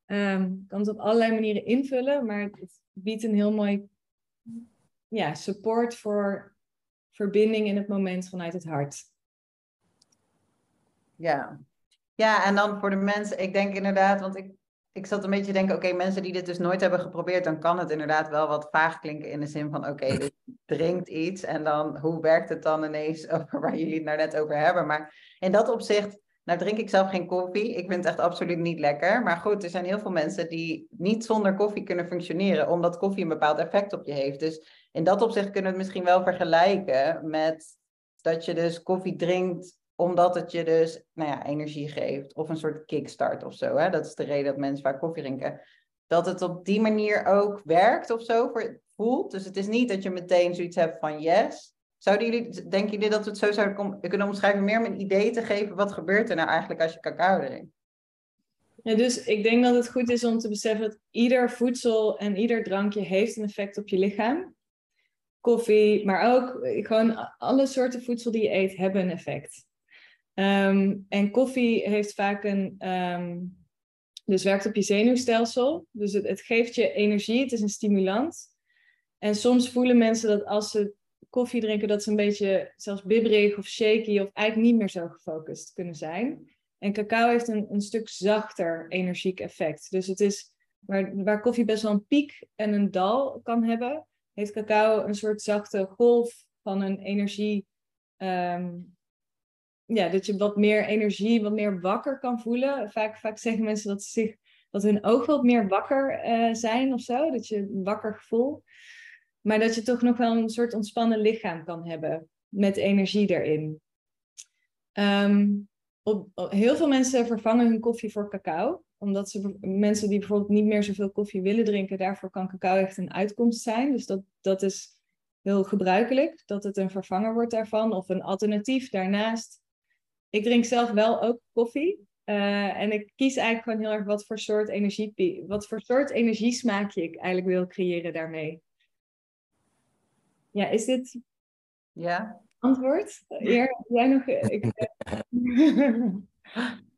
Speaker 3: um, kan het op allerlei manieren invullen. Maar het biedt een heel mooi ja, support voor verbinding in het moment vanuit het hart.
Speaker 1: Ja. ja, en dan voor de mensen, ik denk inderdaad, want ik ik zat een beetje te denken, oké, mensen die dit dus nooit hebben geprobeerd, dan kan het inderdaad wel wat vaag klinken in de zin van, oké, (laughs) dus drinkt iets en dan, hoe werkt het dan ineens (laughs) over waar jullie het nou net over hebben? Maar in dat opzicht, nou drink ik zelf geen koffie, ik vind het echt absoluut niet lekker, maar goed, er zijn heel veel mensen die niet zonder koffie kunnen functioneren, omdat koffie een bepaald effect op je heeft. Dus in dat opzicht kunnen we het misschien wel vergelijken met dat je dus koffie drinkt omdat het je dus nou ja, energie geeft. Of een soort kickstart of zo. Hè? Dat is de reden dat mensen vaak koffie drinken. Dat het op die manier ook werkt of zo voor, voelt. Dus het is niet dat je meteen zoiets hebt van yes. Zouden jullie, denken jullie dat we het zo zouden kunnen omschrijven? Meer om een idee te geven. Wat gebeurt er nou eigenlijk als je cacao drinkt?
Speaker 3: Ja, dus ik denk dat het goed is om te beseffen dat ieder voedsel en ieder drankje heeft een effect op je lichaam. Koffie, maar ook gewoon alle soorten voedsel die je eet hebben een effect. Ehm, en koffie heeft vaak een, um, dus werkt op je zenuwstelsel. Dus het, geeft je energie, het is een stimulant. En soms voelen mensen dat als ze koffie drinken, dat ze een beetje zelfs bibberig of shaky of eigenlijk niet meer zo gefocust kunnen zijn. En cacao heeft een, een stuk zachter energiek effect. Dus het is waar, waar koffie best wel een piek en een dal kan hebben, heeft cacao een soort zachte golf van een energie ehm, ja, dat je wat meer energie, wat meer wakker kan voelen. Vaak, vaak zeggen mensen dat, ze zich, dat hun ogen wat meer wakker uh, zijn of zo. Dat je een wakker gevoel. Maar dat je toch nog wel een soort ontspannen lichaam kan hebben. Met energie erin. Ehm, heel veel mensen vervangen hun koffie voor cacao. Omdat ze, mensen die bijvoorbeeld niet meer zoveel koffie willen drinken, daarvoor kan cacao echt een uitkomst zijn. Dus dat, dat is heel gebruikelijk, dat het een vervanger wordt daarvan of een alternatief daarnaast. Ik drink zelf wel ook koffie. Uh, en ik kies eigenlijk gewoon heel erg wat voor soort energie, wat voor soort energiesmaakje ik eigenlijk wil creëren daarmee. Ja, is dit
Speaker 1: ja.
Speaker 3: antwoord? Eer, jij nog? Ik, (laughs) (laughs)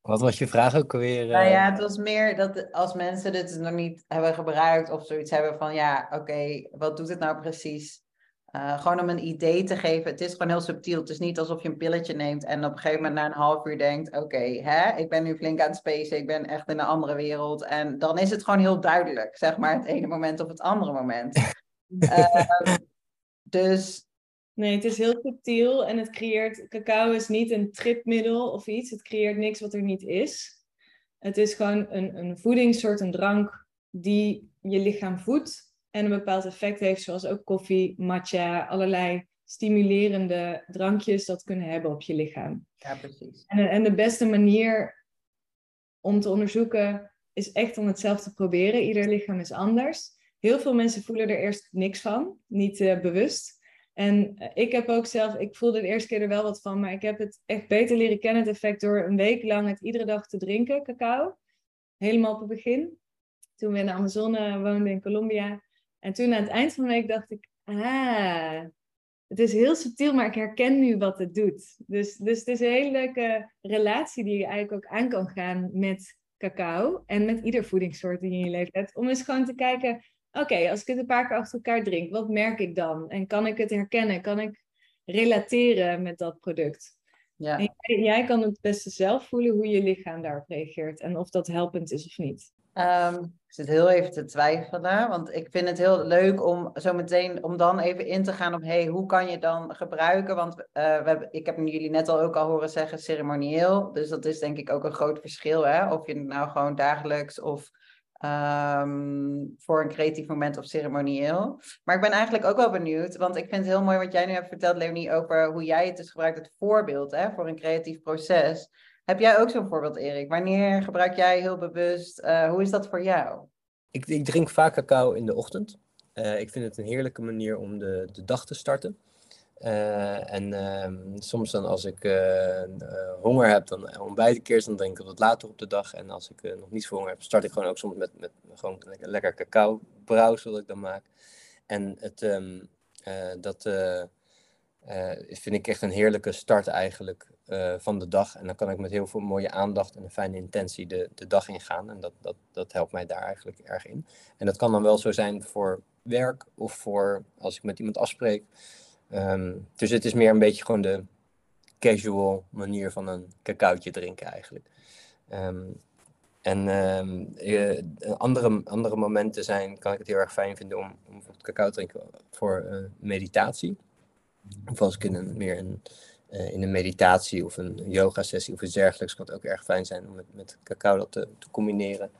Speaker 2: Wat was je vraag ook alweer?
Speaker 1: Nou ja, eh? het was meer dat als mensen dit nog niet hebben gebruikt of zoiets hebben van ja, oké, wat doet het nou precies? Uh, gewoon om een idee te geven. Het is gewoon heel subtiel. Het is niet alsof je een pilletje neemt en op een gegeven moment na een half uur denkt: Oké, hè, ik ben nu flink aan het spacen, ik ben echt in een andere wereld. En dan is het gewoon heel duidelijk, zeg maar, het ene moment of het andere moment. uh, (laughs) dus.
Speaker 3: Nee, het is heel subtiel en het creëert. Cacao is niet een tripmiddel of iets. Het creëert niks wat er niet is. Het is gewoon een, een voedingssoort, een drank die je lichaam voedt en een bepaald effect heeft, zoals ook koffie, matcha, allerlei stimulerende drankjes dat kunnen hebben op je lichaam.
Speaker 1: Ja, precies.
Speaker 3: En, en de beste manier om te onderzoeken is echt om het zelf te proberen. Ieder lichaam is anders. Heel veel mensen voelen er eerst niks van, niet uh, bewust. En uh, ik heb ook zelf, ik voelde de eerste keer er wel wat van, maar ik heb het echt beter leren kennen, het effect, door een week lang het iedere dag te drinken, cacao. Helemaal op het begin. Toen we in de Amazone woonden in Colombia. En toen aan het eind van de week dacht ik, ah, het is heel subtiel, maar ik herken nu wat het doet. Dus, dus het is een hele leuke relatie die je eigenlijk ook aan kan gaan met cacao en met ieder voedingssoort die je in je leven hebt. Om eens gewoon te kijken, oké, als ik het een paar keer achter elkaar drink, wat merk ik dan? En kan ik het herkennen? Kan ik relateren met dat product? Ja. En jij kan het beste zelf voelen hoe je lichaam daarop reageert en of dat helpend is of niet.
Speaker 1: Um, ik zit heel even te twijfelen, want ik vind het heel leuk om zo meteen om dan even in te gaan op hey, hoe kan je dan gebruiken? Want uh, we hebben, ik heb jullie net al ook al horen zeggen ceremonieel, dus dat is denk ik ook een groot verschil, hè? Of je het nou gewoon dagelijks of um, voor een creatief moment of ceremonieel. Maar ik ben eigenlijk ook wel benieuwd, want ik vind het heel mooi wat jij nu hebt verteld, Leonie, over hoe jij het dus gebruikt, het voorbeeld hè, voor een creatief proces. Heb jij ook zo'n voorbeeld, Erik? Wanneer gebruik jij heel bewust? Uh, hoe is dat voor jou?
Speaker 2: Ik, ik drink vaak cacao in de ochtend. Uh, ik vind het een heerlijke manier om de, de dag te starten. Uh, en uh, soms dan als ik honger heb, dan ontbijt ik eerst, dan drink ik wat later op de dag. En als ik nog niet zo honger heb, start ik gewoon ook soms met, met gewoon lekker, cacao brouws, wat ik dan maak. En het, um, dat vind ik echt een heerlijke start eigenlijk van de dag. En dan kan ik met heel veel mooie aandacht en een fijne intentie de, de dag ingaan. En dat, dat, dat helpt mij daar eigenlijk erg in. En dat kan dan wel zo zijn voor werk of voor als ik met iemand afspreek. Um, dus het is meer een beetje gewoon de casual manier van een cacaotje drinken eigenlijk. Um, en um, andere, andere momenten zijn, kan ik het heel erg fijn vinden om, om bijvoorbeeld cacao te drinken voor uh, meditatie. Of als ik in een, meer een uh, in een meditatie of een yoga sessie of iets dergelijks kan het ook erg fijn zijn om met, met cacao dat te, te combineren.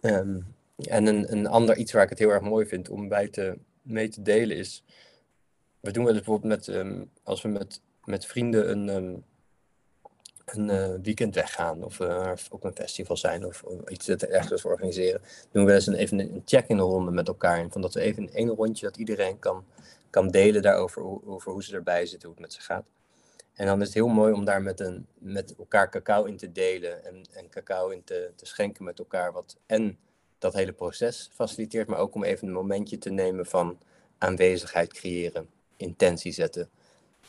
Speaker 2: En een, een ander iets waar ik het heel erg mooi vind om bij te, mee te delen is, we doen wel bijvoorbeeld met, um, als we met, met vrienden een, um, een uh, weekend weggaan of uh, op een festival zijn of iets ergens organiseren, doen we wel eens een, even een check-in ronde met elkaar. En van dat we even in één rondje dat iedereen kan, kan delen daarover over hoe ze erbij zitten, hoe het met ze gaat. En dan is het heel mooi om daar met, een, met elkaar cacao in te delen en, en cacao in te, te schenken met elkaar. Wat en dat hele proces faciliteert, maar ook om even een momentje te nemen van aanwezigheid creëren, intentie zetten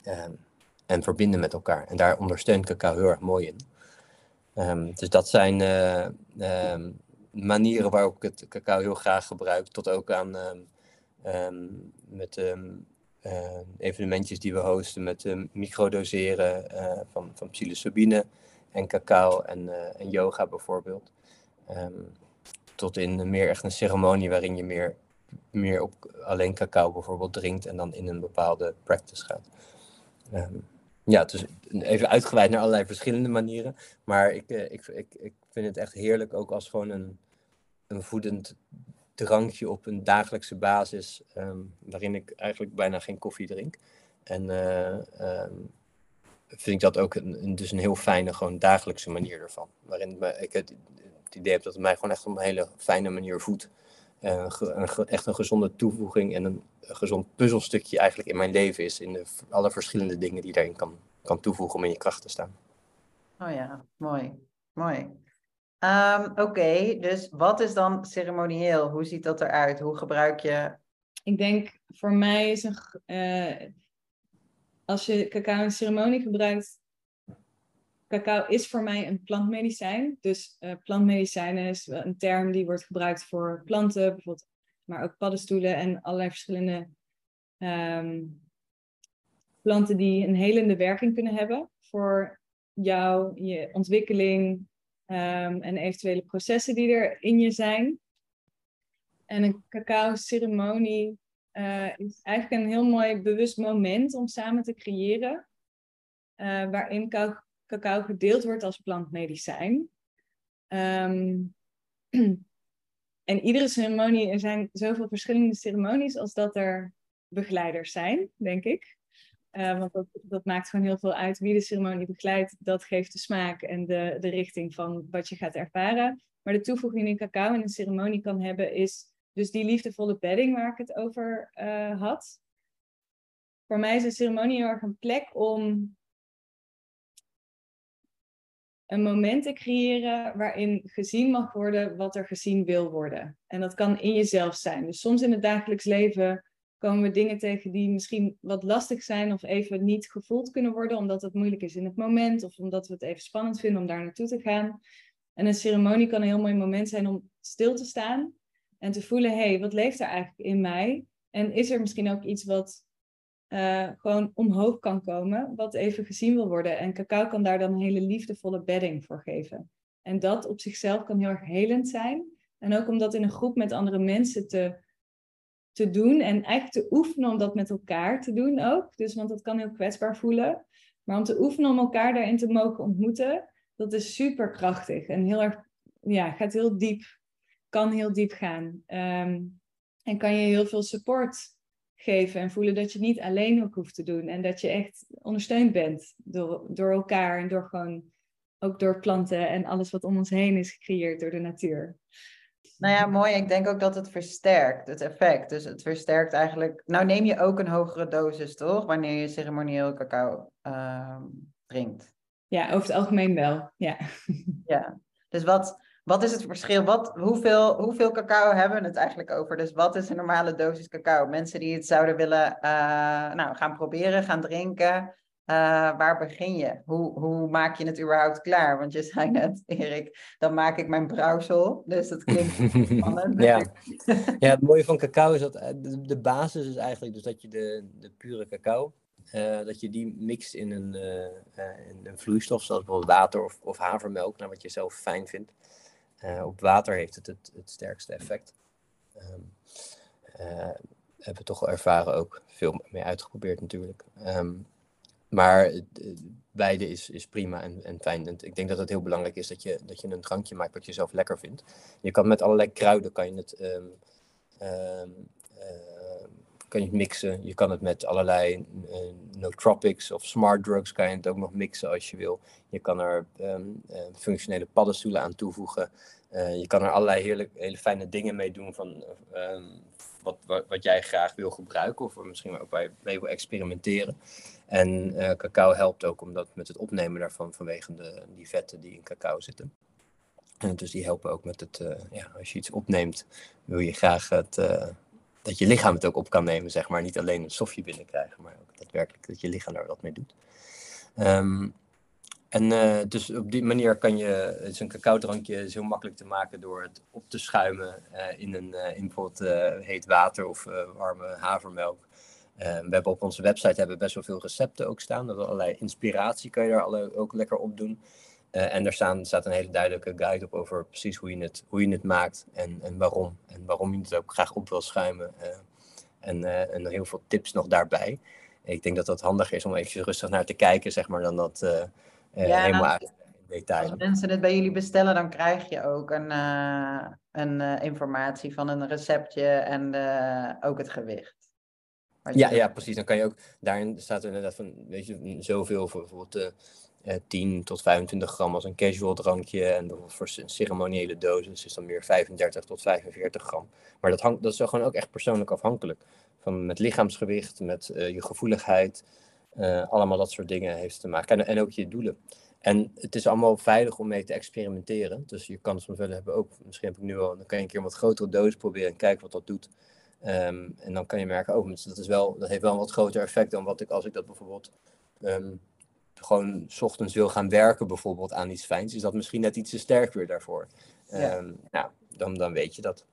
Speaker 2: um, en verbinden met elkaar. En daar ondersteunt cacao heel erg mooi in. Um, dus dat zijn uh, um, manieren waarop ik het cacao heel graag gebruik, tot ook aan met uh, evenementjes die we hosten met microdoseren uh, van, van psilocybine en cacao en, en yoga bijvoorbeeld. Tot in meer echt een ceremonie waarin je meer, meer op alleen cacao bijvoorbeeld drinkt en dan in een bepaalde practice gaat. ehm, ja, dus even uitgeweid naar allerlei verschillende manieren. Maar ik, uh, ik, ik, ik vind het echt heerlijk ook als gewoon een, een voedend drankje op een dagelijkse basis, ehm, waarin ik eigenlijk bijna geen koffie drink. En uh, vind ik dat ook een, dus een heel fijne, gewoon dagelijkse manier ervan. Waarin ik het idee heb dat het mij gewoon echt op een hele fijne manier voedt. Een, echt een gezonde toevoeging en een, gezond puzzelstukje eigenlijk in mijn leven is. In de, alle verschillende dingen die daarin kan, kan toevoegen om in je kracht te staan.
Speaker 1: Oh ja, mooi. Mooi. Um, Oké, dus wat is dan ceremonieel? Hoe ziet dat eruit? Hoe gebruik je?
Speaker 3: Ik denk voor mij is een. Uh, als je cacao in ceremonie gebruikt. Cacao is voor mij een plantmedicijn. Dus uh, plantmedicijnen is een term die wordt gebruikt voor planten, bijvoorbeeld, maar ook paddenstoelen en allerlei verschillende um, planten die een helende werking kunnen hebben voor jou, je ontwikkeling, um, en eventuele processen die er in je zijn. En een cacao-ceremonie uh, is eigenlijk een heel mooi bewust moment om samen te creëren, uh, waarin cacao gedeeld wordt als plantmedicijn. Um, (clears throat) en iedere ceremonie, er zijn zoveel verschillende ceremonies als dat er begeleiders zijn, denk ik. Uh, want dat, dat, maakt gewoon heel veel uit wie de ceremonie begeleidt. Dat geeft de smaak en de, de richting van wat je gaat ervaren. Maar de toevoeging die cacao in een ceremonie kan hebben, is dus die liefdevolle bedding waar ik het over uh, had. Voor mij is een ceremonie heel erg een plek om een moment te creëren waarin gezien mag worden wat er gezien wil worden. En dat kan in jezelf zijn. Dus soms in het dagelijks leven komen we dingen tegen die misschien wat lastig zijn of even niet gevoeld kunnen worden, omdat het moeilijk is in het moment of omdat we het even spannend vinden om daar naartoe te gaan. En een ceremonie kan een heel mooi moment zijn om stil te staan en te voelen, hé, hey, wat leeft er eigenlijk in mij? En is er misschien ook iets wat uh, gewoon omhoog kan komen, wat even gezien wil worden? En cacao kan daar dan een hele liefdevolle bedding voor geven. En dat op zichzelf kan heel erg helend zijn. En ook om dat in een groep met andere mensen te te doen en eigenlijk te oefenen om dat met elkaar te doen ook. Dus, want dat kan heel kwetsbaar voelen. Maar om te oefenen om elkaar daarin te mogen ontmoeten, dat is super krachtig en heel erg, ja, gaat heel diep, kan heel diep gaan. Um, en kan je heel veel support geven en voelen dat je niet alleen ook hoeft te doen en dat je echt ondersteund bent door, door elkaar en door gewoon ook door planten en alles wat om ons heen is gecreëerd door de natuur.
Speaker 1: Nou ja, mooi. Ik denk ook dat het versterkt, het effect. Dus het versterkt eigenlijk. Nou, neem je ook een hogere dosis, toch? Wanneer je ceremonieel cacao uh, drinkt.
Speaker 3: Ja, over het algemeen wel. Ja.
Speaker 1: Ja. Dus wat, wat is het verschil? Wat, hoeveel, hoeveel cacao hebben we het eigenlijk over? Dus wat is een normale dosis cacao? Mensen die het zouden willen uh, nou, gaan proberen, gaan drinken. Uh, waar begin je? Hoe, hoe maak je het überhaupt klaar? Want je zei net, Erik, dan maak ik mijn brouwsel. Dus dat klinkt (laughs) spannend.
Speaker 2: ja. (laughs) ja, het mooie van cacao is dat eh, de, basis is eigenlijk dus dat je de, de pure cacao, uh, dat je die mixt in een, in een vloeistof, zoals bijvoorbeeld water of, of havermelk, naar wat je zelf fijn vindt. Op water heeft het het, sterkste effect. Um, hebben we toch wel ervaren ook, veel mee uitgeprobeerd natuurlijk. Um, maar eh, beide is, is prima en, en fijn. En ik denk dat het heel belangrijk is dat je, dat je een drankje maakt wat je zelf lekker vindt. Je kan met allerlei kruiden kan je het, uh, kan je het mixen. Je kan het met allerlei uh, nootropics of smart drugs kan je het ook nog mixen als je wil. Je kan er um, uh, functionele paddenstoelen aan toevoegen. Uh, je kan er allerlei heerlijk, hele fijne dingen mee doen van wat, wat, wat, jij graag wil gebruiken of misschien ook bij mee wil experimenteren. En cacao helpt ook omdat met het opnemen daarvan vanwege de, die vetten die in cacao zitten. En dus die helpen ook met het, ja, als je iets opneemt, wil je graag het, dat je lichaam het ook op kan nemen, zeg maar. Niet alleen een stofje binnenkrijgen, maar ook daadwerkelijk dat je lichaam daar wat mee doet. Um, en dus op die manier kan je, is een cacao drankje heel makkelijk te maken door het op te schuimen in een in bijvoorbeeld heet water of warme havermelk. Uh, we hebben op onze website hebben best wel veel recepten ook staan. Dat allerlei inspiratie kan je daar alle, ook lekker op doen. Uh, en daar staan, staat een hele duidelijke guide op over precies hoe je het, hoe je het maakt en, en waarom. En waarom je het ook graag op wil schuimen. Uh, en, en heel veel tips nog daarbij. ik denk dat dat handiger is om even rustig naar te kijken, zeg maar, dan dat ja, helemaal uit in detail.
Speaker 1: Als mensen het bij jullie bestellen, dan krijg je ook een, een informatie van een receptje en ook het gewicht.
Speaker 2: Ja, ja, precies. Dan kan je ook, daarin staat er inderdaad van, weet je, zoveel voor bijvoorbeeld 10 tot 25 gram als een casual drankje. En bijvoorbeeld voor een ceremoniële dosis is dan meer 35 tot 45 gram. Maar dat, hangt, dat is gewoon ook echt persoonlijk afhankelijk. Van, met lichaamsgewicht, met uh, je gevoeligheid. Uh, allemaal dat soort dingen heeft te maken. En, en ook je doelen. En het is allemaal veilig om mee te experimenteren. Dus je kan soms wel hebben ook, misschien heb ik nu al, dan kan je een keer een wat grotere dosis proberen en kijken wat dat doet. Um, en dan kan je merken, oh, dat, is wel, dat heeft wel een wat groter effect dan wat ik als ik dat bijvoorbeeld um, gewoon s ochtends wil gaan werken, bijvoorbeeld aan iets fijns, is dat misschien net iets te sterk weer daarvoor. Ja. Um, nou, dan, dan weet je dat.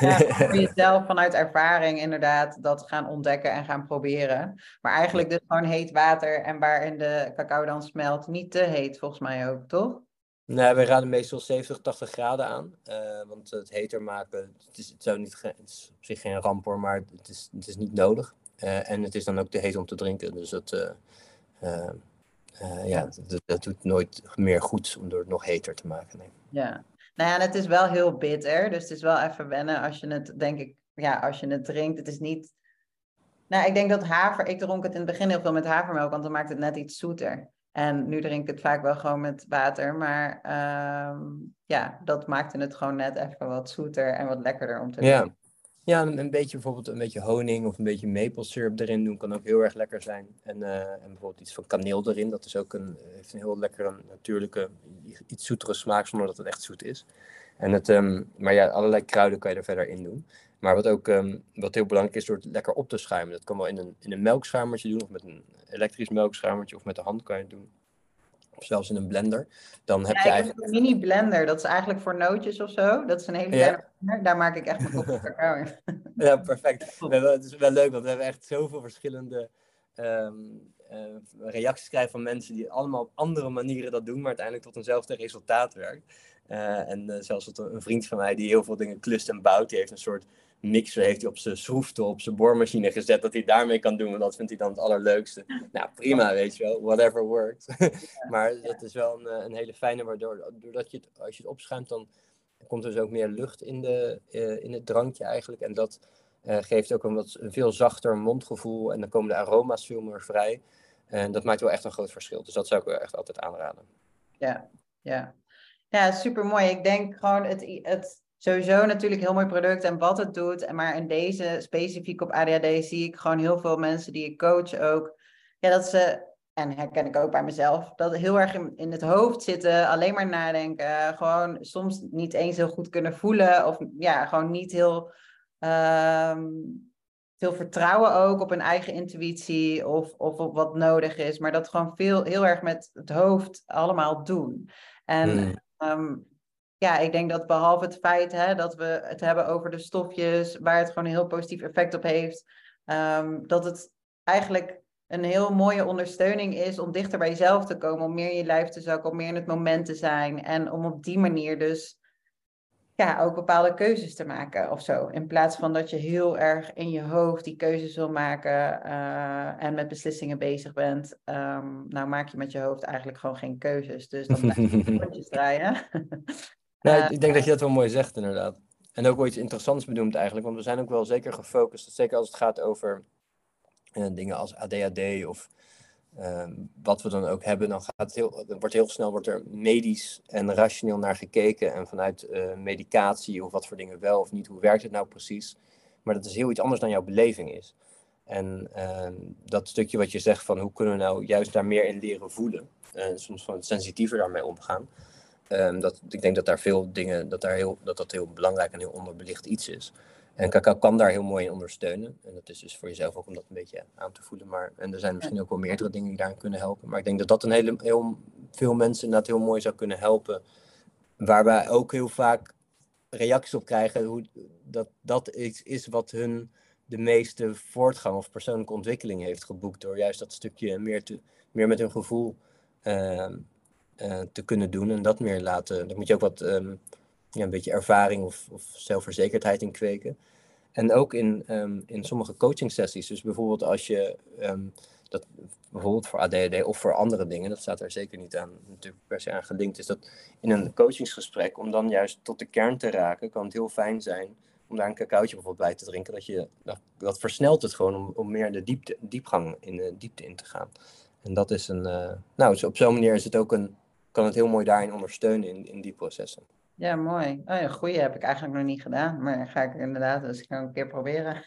Speaker 1: Ja, (laughs) voor jezelf vanuit ervaring inderdaad dat gaan ontdekken en gaan proberen. Maar eigenlijk dus gewoon heet water en waarin de cacao dan smelt, niet te heet volgens mij ook, toch?
Speaker 2: Nee, wij raden meestal 70, 80 graden aan. Uh, want het heter maken, het is, het, zou niet, het is op zich geen ramp hoor, maar het is, het is niet nodig. Uh, en het is dan ook te heet om te drinken. Dus dat, uh, ja, dat, dat, doet nooit meer goed om door het nog heter te maken. Nee.
Speaker 1: Ja, nou ja, en het is wel heel bitter. Dus het is wel even wennen als je het, denk ik, ja, als je het drinkt. Het is niet... Nou, ik denk dat haver... Ik dronk het in het begin heel veel met havermelk, want dan maakt het net iets zoeter. En nu drink ik het vaak wel gewoon met water. Maar uh, ja, dat maakte het gewoon net even wat zoeter en wat lekkerder om te
Speaker 2: drinken. Ja. Ja, een, beetje bijvoorbeeld een beetje honing of een beetje maple syrup erin doen kan ook heel erg lekker zijn. En, uh, en bijvoorbeeld iets van kaneel erin, dat is ook een, heeft een heel lekkere, natuurlijke, iets zoetere smaak zonder dat het echt zoet is. En het, um, maar ja, allerlei kruiden kan je er verder in doen. Maar wat ook um, wat heel belangrijk is, door het lekker op te schuimen. Dat kan wel in een, in een melkschuimertje doen, of met een elektrisch melkschuimertje, of met de hand kan je het doen. Of zelfs in een blender. Dan heb
Speaker 1: ja,
Speaker 2: je eigenlijk...
Speaker 1: Een mini blender, dat is eigenlijk voor nootjes of zo. Dat is een hele kleine blender. Daar maak ik echt mijn cacao (laughs) in.
Speaker 2: ja, perfect. (laughs) het is wel leuk, want we hebben echt zoveel verschillende um, uh, reacties krijgen van mensen die allemaal op andere manieren dat doen, maar uiteindelijk tot eenzelfde resultaat werkt. Uh, en uh, zelfs tot een, een, vriend van mij die heel veel dingen klust en bouwt, die heeft een soort mixer heeft hij op zijn schroefte, op zijn boormachine gezet, dat hij daarmee kan doen. En dat vindt hij dan het allerleukste. Nou, prima, weet je wel. Whatever works. (laughs) maar dat is wel een, een, hele fijne, waardoor doordat je het, als je het opschuimt, dan komt er dus ook meer lucht in, de, uh, in het drankje eigenlijk. En dat uh, geeft ook een, wat, een veel zachter mondgevoel. En dan komen de aroma's veel meer vrij. En dat maakt wel echt een groot verschil. Dus dat zou ik wel echt altijd aanraden.
Speaker 1: Ja, ja. Ja, super mooi. Ik denk gewoon het, het sowieso natuurlijk heel mooi product en wat het doet. Maar in deze specifiek op ADHD zie ik gewoon heel veel mensen die ik coach ook. Ja, dat ze, en herken ik ook bij mezelf, dat heel erg in, in het hoofd zitten, alleen maar nadenken. Gewoon soms niet eens heel goed kunnen voelen. Of ja, gewoon niet heel um, veel vertrouwen ook op hun eigen intuïtie of, of op wat nodig is. Maar dat gewoon veel, heel erg met het hoofd allemaal doen. En hmm. um, ja, ik denk dat behalve het feit hè, dat we het hebben over de stofjes, waar het gewoon een heel positief effect op heeft, um, dat het eigenlijk een heel mooie ondersteuning is om dichter bij jezelf te komen, om meer in je lijf te zakken, om meer in het moment te zijn en om op die manier dus ja, ook bepaalde keuzes te maken of zo. In plaats van dat je heel erg in je hoofd die keuzes wil maken uh, en met beslissingen bezig bent. Um, nou maak je met je hoofd eigenlijk gewoon geen keuzes. Dus dan blijf je (laughs) rondjes draaien. (laughs)
Speaker 2: Nee, ik denk dat je dat wel mooi zegt, inderdaad. En ook wel iets interessants bedoeld eigenlijk, want we zijn ook wel zeker gefocust, zeker als het gaat over eh, dingen als ADHD of uh, wat we dan ook hebben, dan gaat het heel, wordt heel snel wordt er medisch en rationeel naar gekeken en vanuit uh, medicatie of wat voor dingen wel of niet, hoe werkt het nou precies. Maar dat is heel iets anders dan jouw beleving is. En ehm, dat stukje wat je zegt van hoe kunnen we nou juist daar meer in leren voelen, en soms van sensitiever daarmee omgaan. Um, dat, ik denk dat daar veel dingen, dat, daar heel, dat dat heel belangrijk en heel onderbelicht iets is. En cacao kan daar heel mooi in ondersteunen. En dat is dus voor jezelf ook om dat een beetje aan te voelen. Maar, en er zijn misschien ook wel meerdere dingen die daarin kunnen helpen. Maar ik denk dat dat een hele, heel veel mensen inderdaad heel mooi zou kunnen helpen. Waarbij ook heel vaak reacties op krijgen. Hoe, dat dat iets is wat hun de meeste voortgang of persoonlijke ontwikkeling heeft geboekt. Door juist dat stukje meer, te, meer met hun gevoel uh, uh, te kunnen doen. En dat meer laten. Daar moet je ook wat um, ja, een beetje ervaring of, of zelfverzekerdheid in kweken. En ook in, um, in sommige coaching sessies. Dus bijvoorbeeld als je um, dat, bijvoorbeeld voor ADHD of voor andere dingen, dat staat er zeker niet aan, natuurlijk per se aan gelinkt, is dat in een coachingsgesprek, om dan juist tot de kern te raken, kan het heel fijn zijn om daar een cacaotje bijvoorbeeld bij te drinken. Dat, je, dat, versnelt het gewoon om, om meer de diepte, diepgang in de diepte in te gaan. En dat is een, uh, nou, op zo'n manier is het ook een, kan het heel mooi daarin ondersteunen in, in die processen.
Speaker 1: Ja, mooi. Oh ja, goeie heb ik eigenlijk nog niet gedaan, maar ga ik inderdaad dus ik een keer proberen.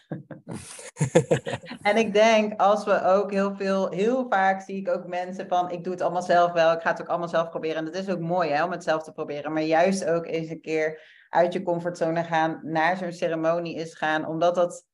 Speaker 1: (laughs) en ik denk, als we ook heel veel, heel vaak zie ik ook mensen van, ik doe het allemaal zelf wel, ik ga het ook allemaal zelf proberen. En dat is ook mooi hè, om het zelf te proberen, maar juist ook eens een keer uit je comfortzone gaan, naar zo'n ceremonie is gaan, omdat dat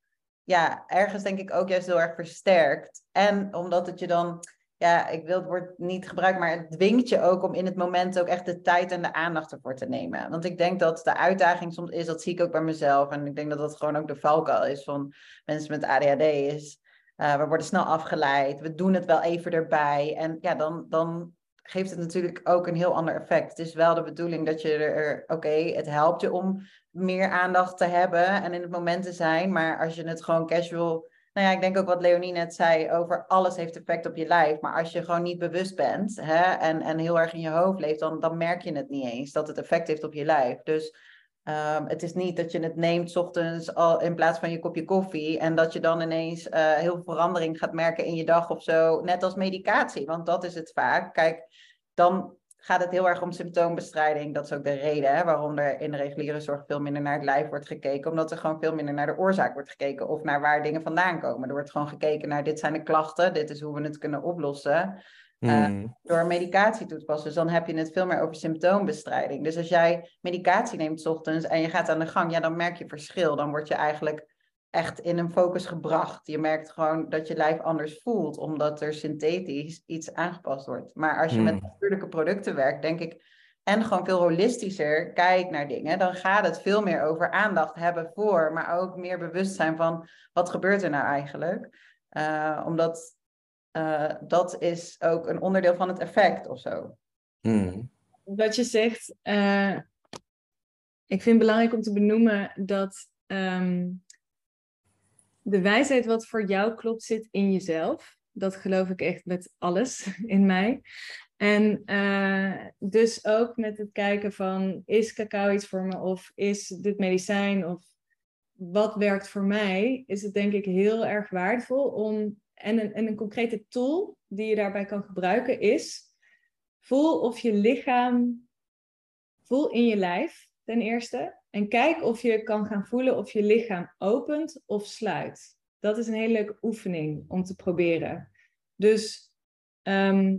Speaker 1: ja, ergens denk ik ook juist heel erg versterkt. En omdat het je dan ja, ik wil het woord niet gebruiken, maar het dwingt je ook om in het moment ook echt de tijd en de aandacht ervoor te nemen. Want ik denk dat de uitdaging soms is, dat zie ik ook bij mezelf. En ik denk dat dat gewoon ook de valkuil is van mensen met ADHD is. Uh, we worden snel afgeleid, we doen het wel even erbij. En ja, dan, dan geeft het natuurlijk ook een heel ander effect. Het is wel de bedoeling dat je er, oké, het helpt je om meer aandacht te hebben en in het moment te zijn. Maar als je het gewoon casual nou ja, ik denk ook wat Leonie net zei over alles heeft effect op je lijf. Maar als je gewoon niet bewust bent hè, en, en heel erg in je hoofd leeft, dan, dan merk je het niet eens dat het effect heeft op je lijf. Dus um, het is niet dat je het neemt ochtends al in plaats van je kopje koffie en dat je dan ineens uh, heel veel verandering gaat merken in je dag of zo. Net als medicatie, want dat is het vaak. Kijk, dan gaat het heel erg om symptoombestrijding. Dat is ook de reden hè, waarom er in de reguliere zorg veel minder naar het lijf wordt gekeken. Omdat er gewoon veel minder naar de oorzaak wordt gekeken of naar waar dingen vandaan komen. Er wordt gewoon gekeken naar dit zijn de klachten, dit is hoe we het kunnen oplossen. Uh, door medicatie toe te passen. Dus dan heb je het veel meer over symptoombestrijding. Dus als jij medicatie neemt s ochtends en je gaat aan de gang, ja, dan merk je verschil. Dan word je eigenlijk echt in een focus gebracht. Je merkt gewoon dat je lijf anders voelt, omdat er synthetisch iets aangepast wordt. Maar als je met hmm. natuurlijke producten werkt, denk ik, en gewoon veel holistischer kijkt naar dingen, dan gaat het veel meer over aandacht hebben voor, maar ook meer bewustzijn van wat gebeurt er nou eigenlijk. Uh, omdat uh, dat is ook een onderdeel van het effect of zo.
Speaker 3: Hmm. Wat je zegt, uh, ik vind het belangrijk om te benoemen dat um, de wijsheid wat voor jou klopt zit in jezelf. Dat geloof ik echt met alles (laughs) in mij. En uh, dus ook met het kijken van, is cacao iets voor me of is dit medicijn of wat werkt voor mij, is het denk ik heel erg waardevol om, en een, en een concrete tool die je daarbij kan gebruiken is, voel of je lichaam, voel in je lijf ten eerste, en kijk of je kan gaan voelen of je lichaam opent of sluit. Dat is een hele leuke oefening om te proberen. Dus ehm,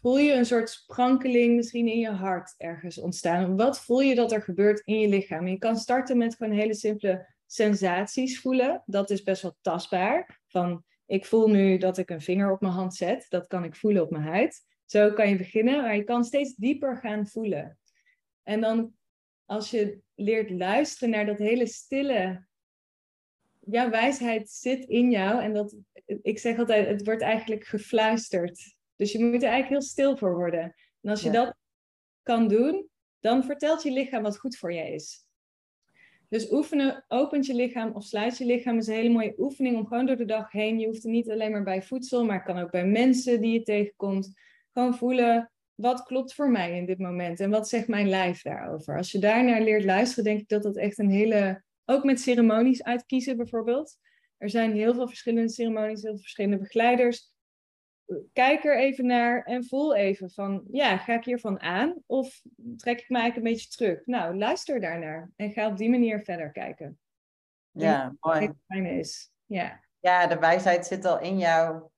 Speaker 3: voel je een soort sprankeling misschien in je hart ergens ontstaan? Wat voel je dat er gebeurt in je lichaam? Je kan starten met gewoon hele simpele sensaties voelen. Dat is best wel tastbaar. Van ik voel nu dat ik een vinger op mijn hand zet. Dat kan ik voelen op mijn huid. Zo kan je beginnen, maar je kan steeds dieper gaan voelen. En dan als je leert luisteren naar dat hele stille. Ja, wijsheid zit in jou. En dat, ik zeg altijd, het wordt eigenlijk gefluisterd. Dus je moet er eigenlijk heel stil voor worden. En als je dat kan doen, dan vertelt je lichaam wat goed voor je is. Dus oefenen, opent je lichaam of sluit je lichaam is een hele mooie oefening om gewoon door de dag heen. Je hoeft er niet alleen maar bij voedsel, maar kan ook bij mensen die je tegenkomt. Gewoon voelen, wat klopt voor mij in dit moment en wat zegt mijn lijf daarover? Als je daarnaar leert luisteren, denk ik dat dat echt een hele, ook met ceremonies uitkiezen bijvoorbeeld. Er zijn heel veel verschillende ceremonies, heel veel verschillende begeleiders. Kijk er even naar en voel even van, ja, ga ik hiervan aan of trek ik me eigenlijk een beetje terug? Nou, luister daarnaar en ga op die manier verder kijken.
Speaker 1: Ja, mooi.
Speaker 3: Is. Ja.
Speaker 1: ja, de wijsheid zit al in jou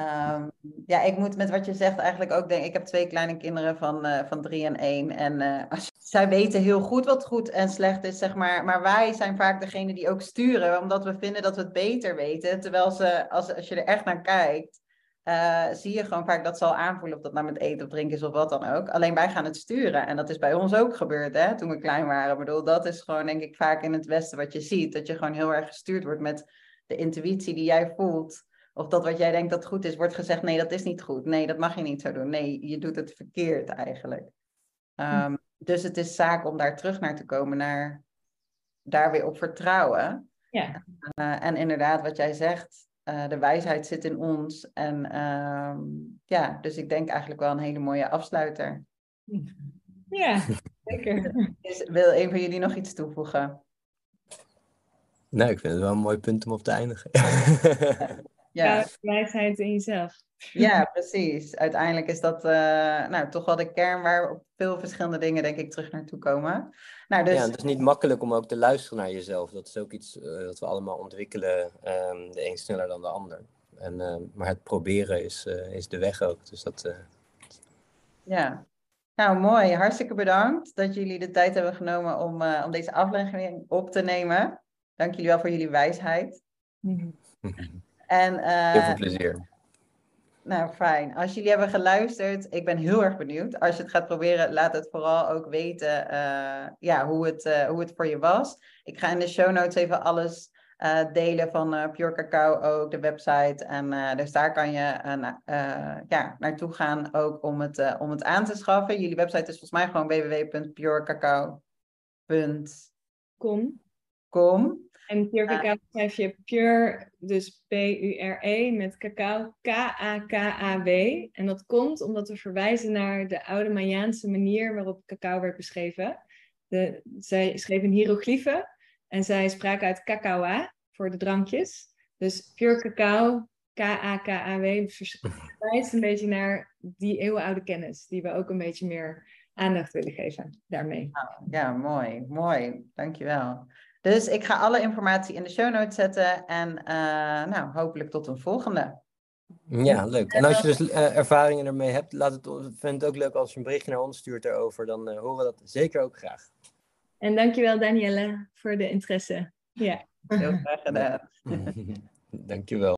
Speaker 1: Um, ja, ik moet met wat je zegt eigenlijk ook denken. Ik heb twee kleine kinderen van, uh, van drie en één. En (laughs) uh, zij weten heel goed wat goed en slecht is, zeg maar. Maar wij zijn vaak degene die ook sturen, omdat we vinden dat we het beter weten. Terwijl ze, als, als je er echt naar kijkt, uh, zie je gewoon vaak dat ze al aanvoelen of dat nou met eten of drinken is of wat dan ook. Alleen wij gaan het sturen. En dat is bij ons ook gebeurd, hè, toen we klein waren. Ik bedoel, dat is gewoon, denk ik, vaak in het Westen wat je ziet. Dat je gewoon heel erg gestuurd wordt met de intuïtie die jij voelt. Of dat wat jij denkt dat goed is, wordt gezegd: nee, dat is niet goed. Nee, dat mag je niet zo doen. Nee, je doet het verkeerd eigenlijk. Um, dus het is zaak om daar terug naar te komen, naar daar weer op vertrouwen.
Speaker 3: Ja.
Speaker 1: Uh, en inderdaad, wat jij zegt, uh, de wijsheid zit in ons. En ehm, ja, dus ik denk eigenlijk wel een hele mooie afsluiter.
Speaker 3: Ja, zeker.
Speaker 1: Is, wil een van jullie nog iets toevoegen?
Speaker 2: Nee, ik vind het wel een mooi punt om op te eindigen. (laughs)
Speaker 3: ja. wijsheid in jezelf.
Speaker 1: Ja, (laughs) precies. Uiteindelijk is dat uh, nou, toch wel de kern waar op veel verschillende dingen, denk ik, terug naartoe komen. Nou, dus...
Speaker 2: Ja, het is niet makkelijk om ook te luisteren naar jezelf. Dat is ook iets uh, dat we allemaal ontwikkelen, um, de een sneller dan de ander. En, uh, maar het proberen is, is de weg ook. Dus dat.
Speaker 1: Ja, nou, mooi. Hartstikke bedankt dat jullie de tijd hebben genomen om, uh, om deze aflevering op te nemen. Dank jullie wel voor jullie wijsheid. (laughs) en, uh,
Speaker 2: heel veel plezier.
Speaker 1: Nou, fijn. Als jullie hebben geluisterd, ik ben heel erg benieuwd. Als je het gaat proberen, laat het vooral ook weten uh, ja, hoe, het, hoe het voor je was. Ik ga in de show notes even alles uh, delen van uh, Pure Cacao ook, de website. En uh, dus daar kan je ja, naartoe gaan ook om het, om het aan te schaffen. Jullie website is volgens mij gewoon www.purecacao.com.
Speaker 3: Com. En Pure Cacao schrijf je Pure, dus P-U-R-E, met cacao, K-A-K-A-W. En dat komt omdat we verwijzen naar de oude Mayaanse manier waarop cacao werd beschreven. De, zij schreven hieroglyphen. En zij spraken uit cacaoa voor de drankjes. Dus pure cacao, K-A-K-A-W, (laughs) verwijst een beetje naar die eeuwenoude kennis, die we ook een beetje meer aandacht willen geven daarmee.
Speaker 1: Ja, mooi, mooi. Dankjewel. Dus ik ga alle informatie in de show notes zetten en uh, nou, hopelijk tot een volgende.
Speaker 2: Ja, leuk. En als je dus uh, ervaringen ermee hebt, laat het, vind het ook leuk als je een berichtje naar ons stuurt erover. Dan uh, horen we dat zeker ook graag.
Speaker 3: En dankjewel Danielle voor de interesse. Ja.
Speaker 1: Heel graag gedaan. (laughs) (laughs)
Speaker 2: dankjewel.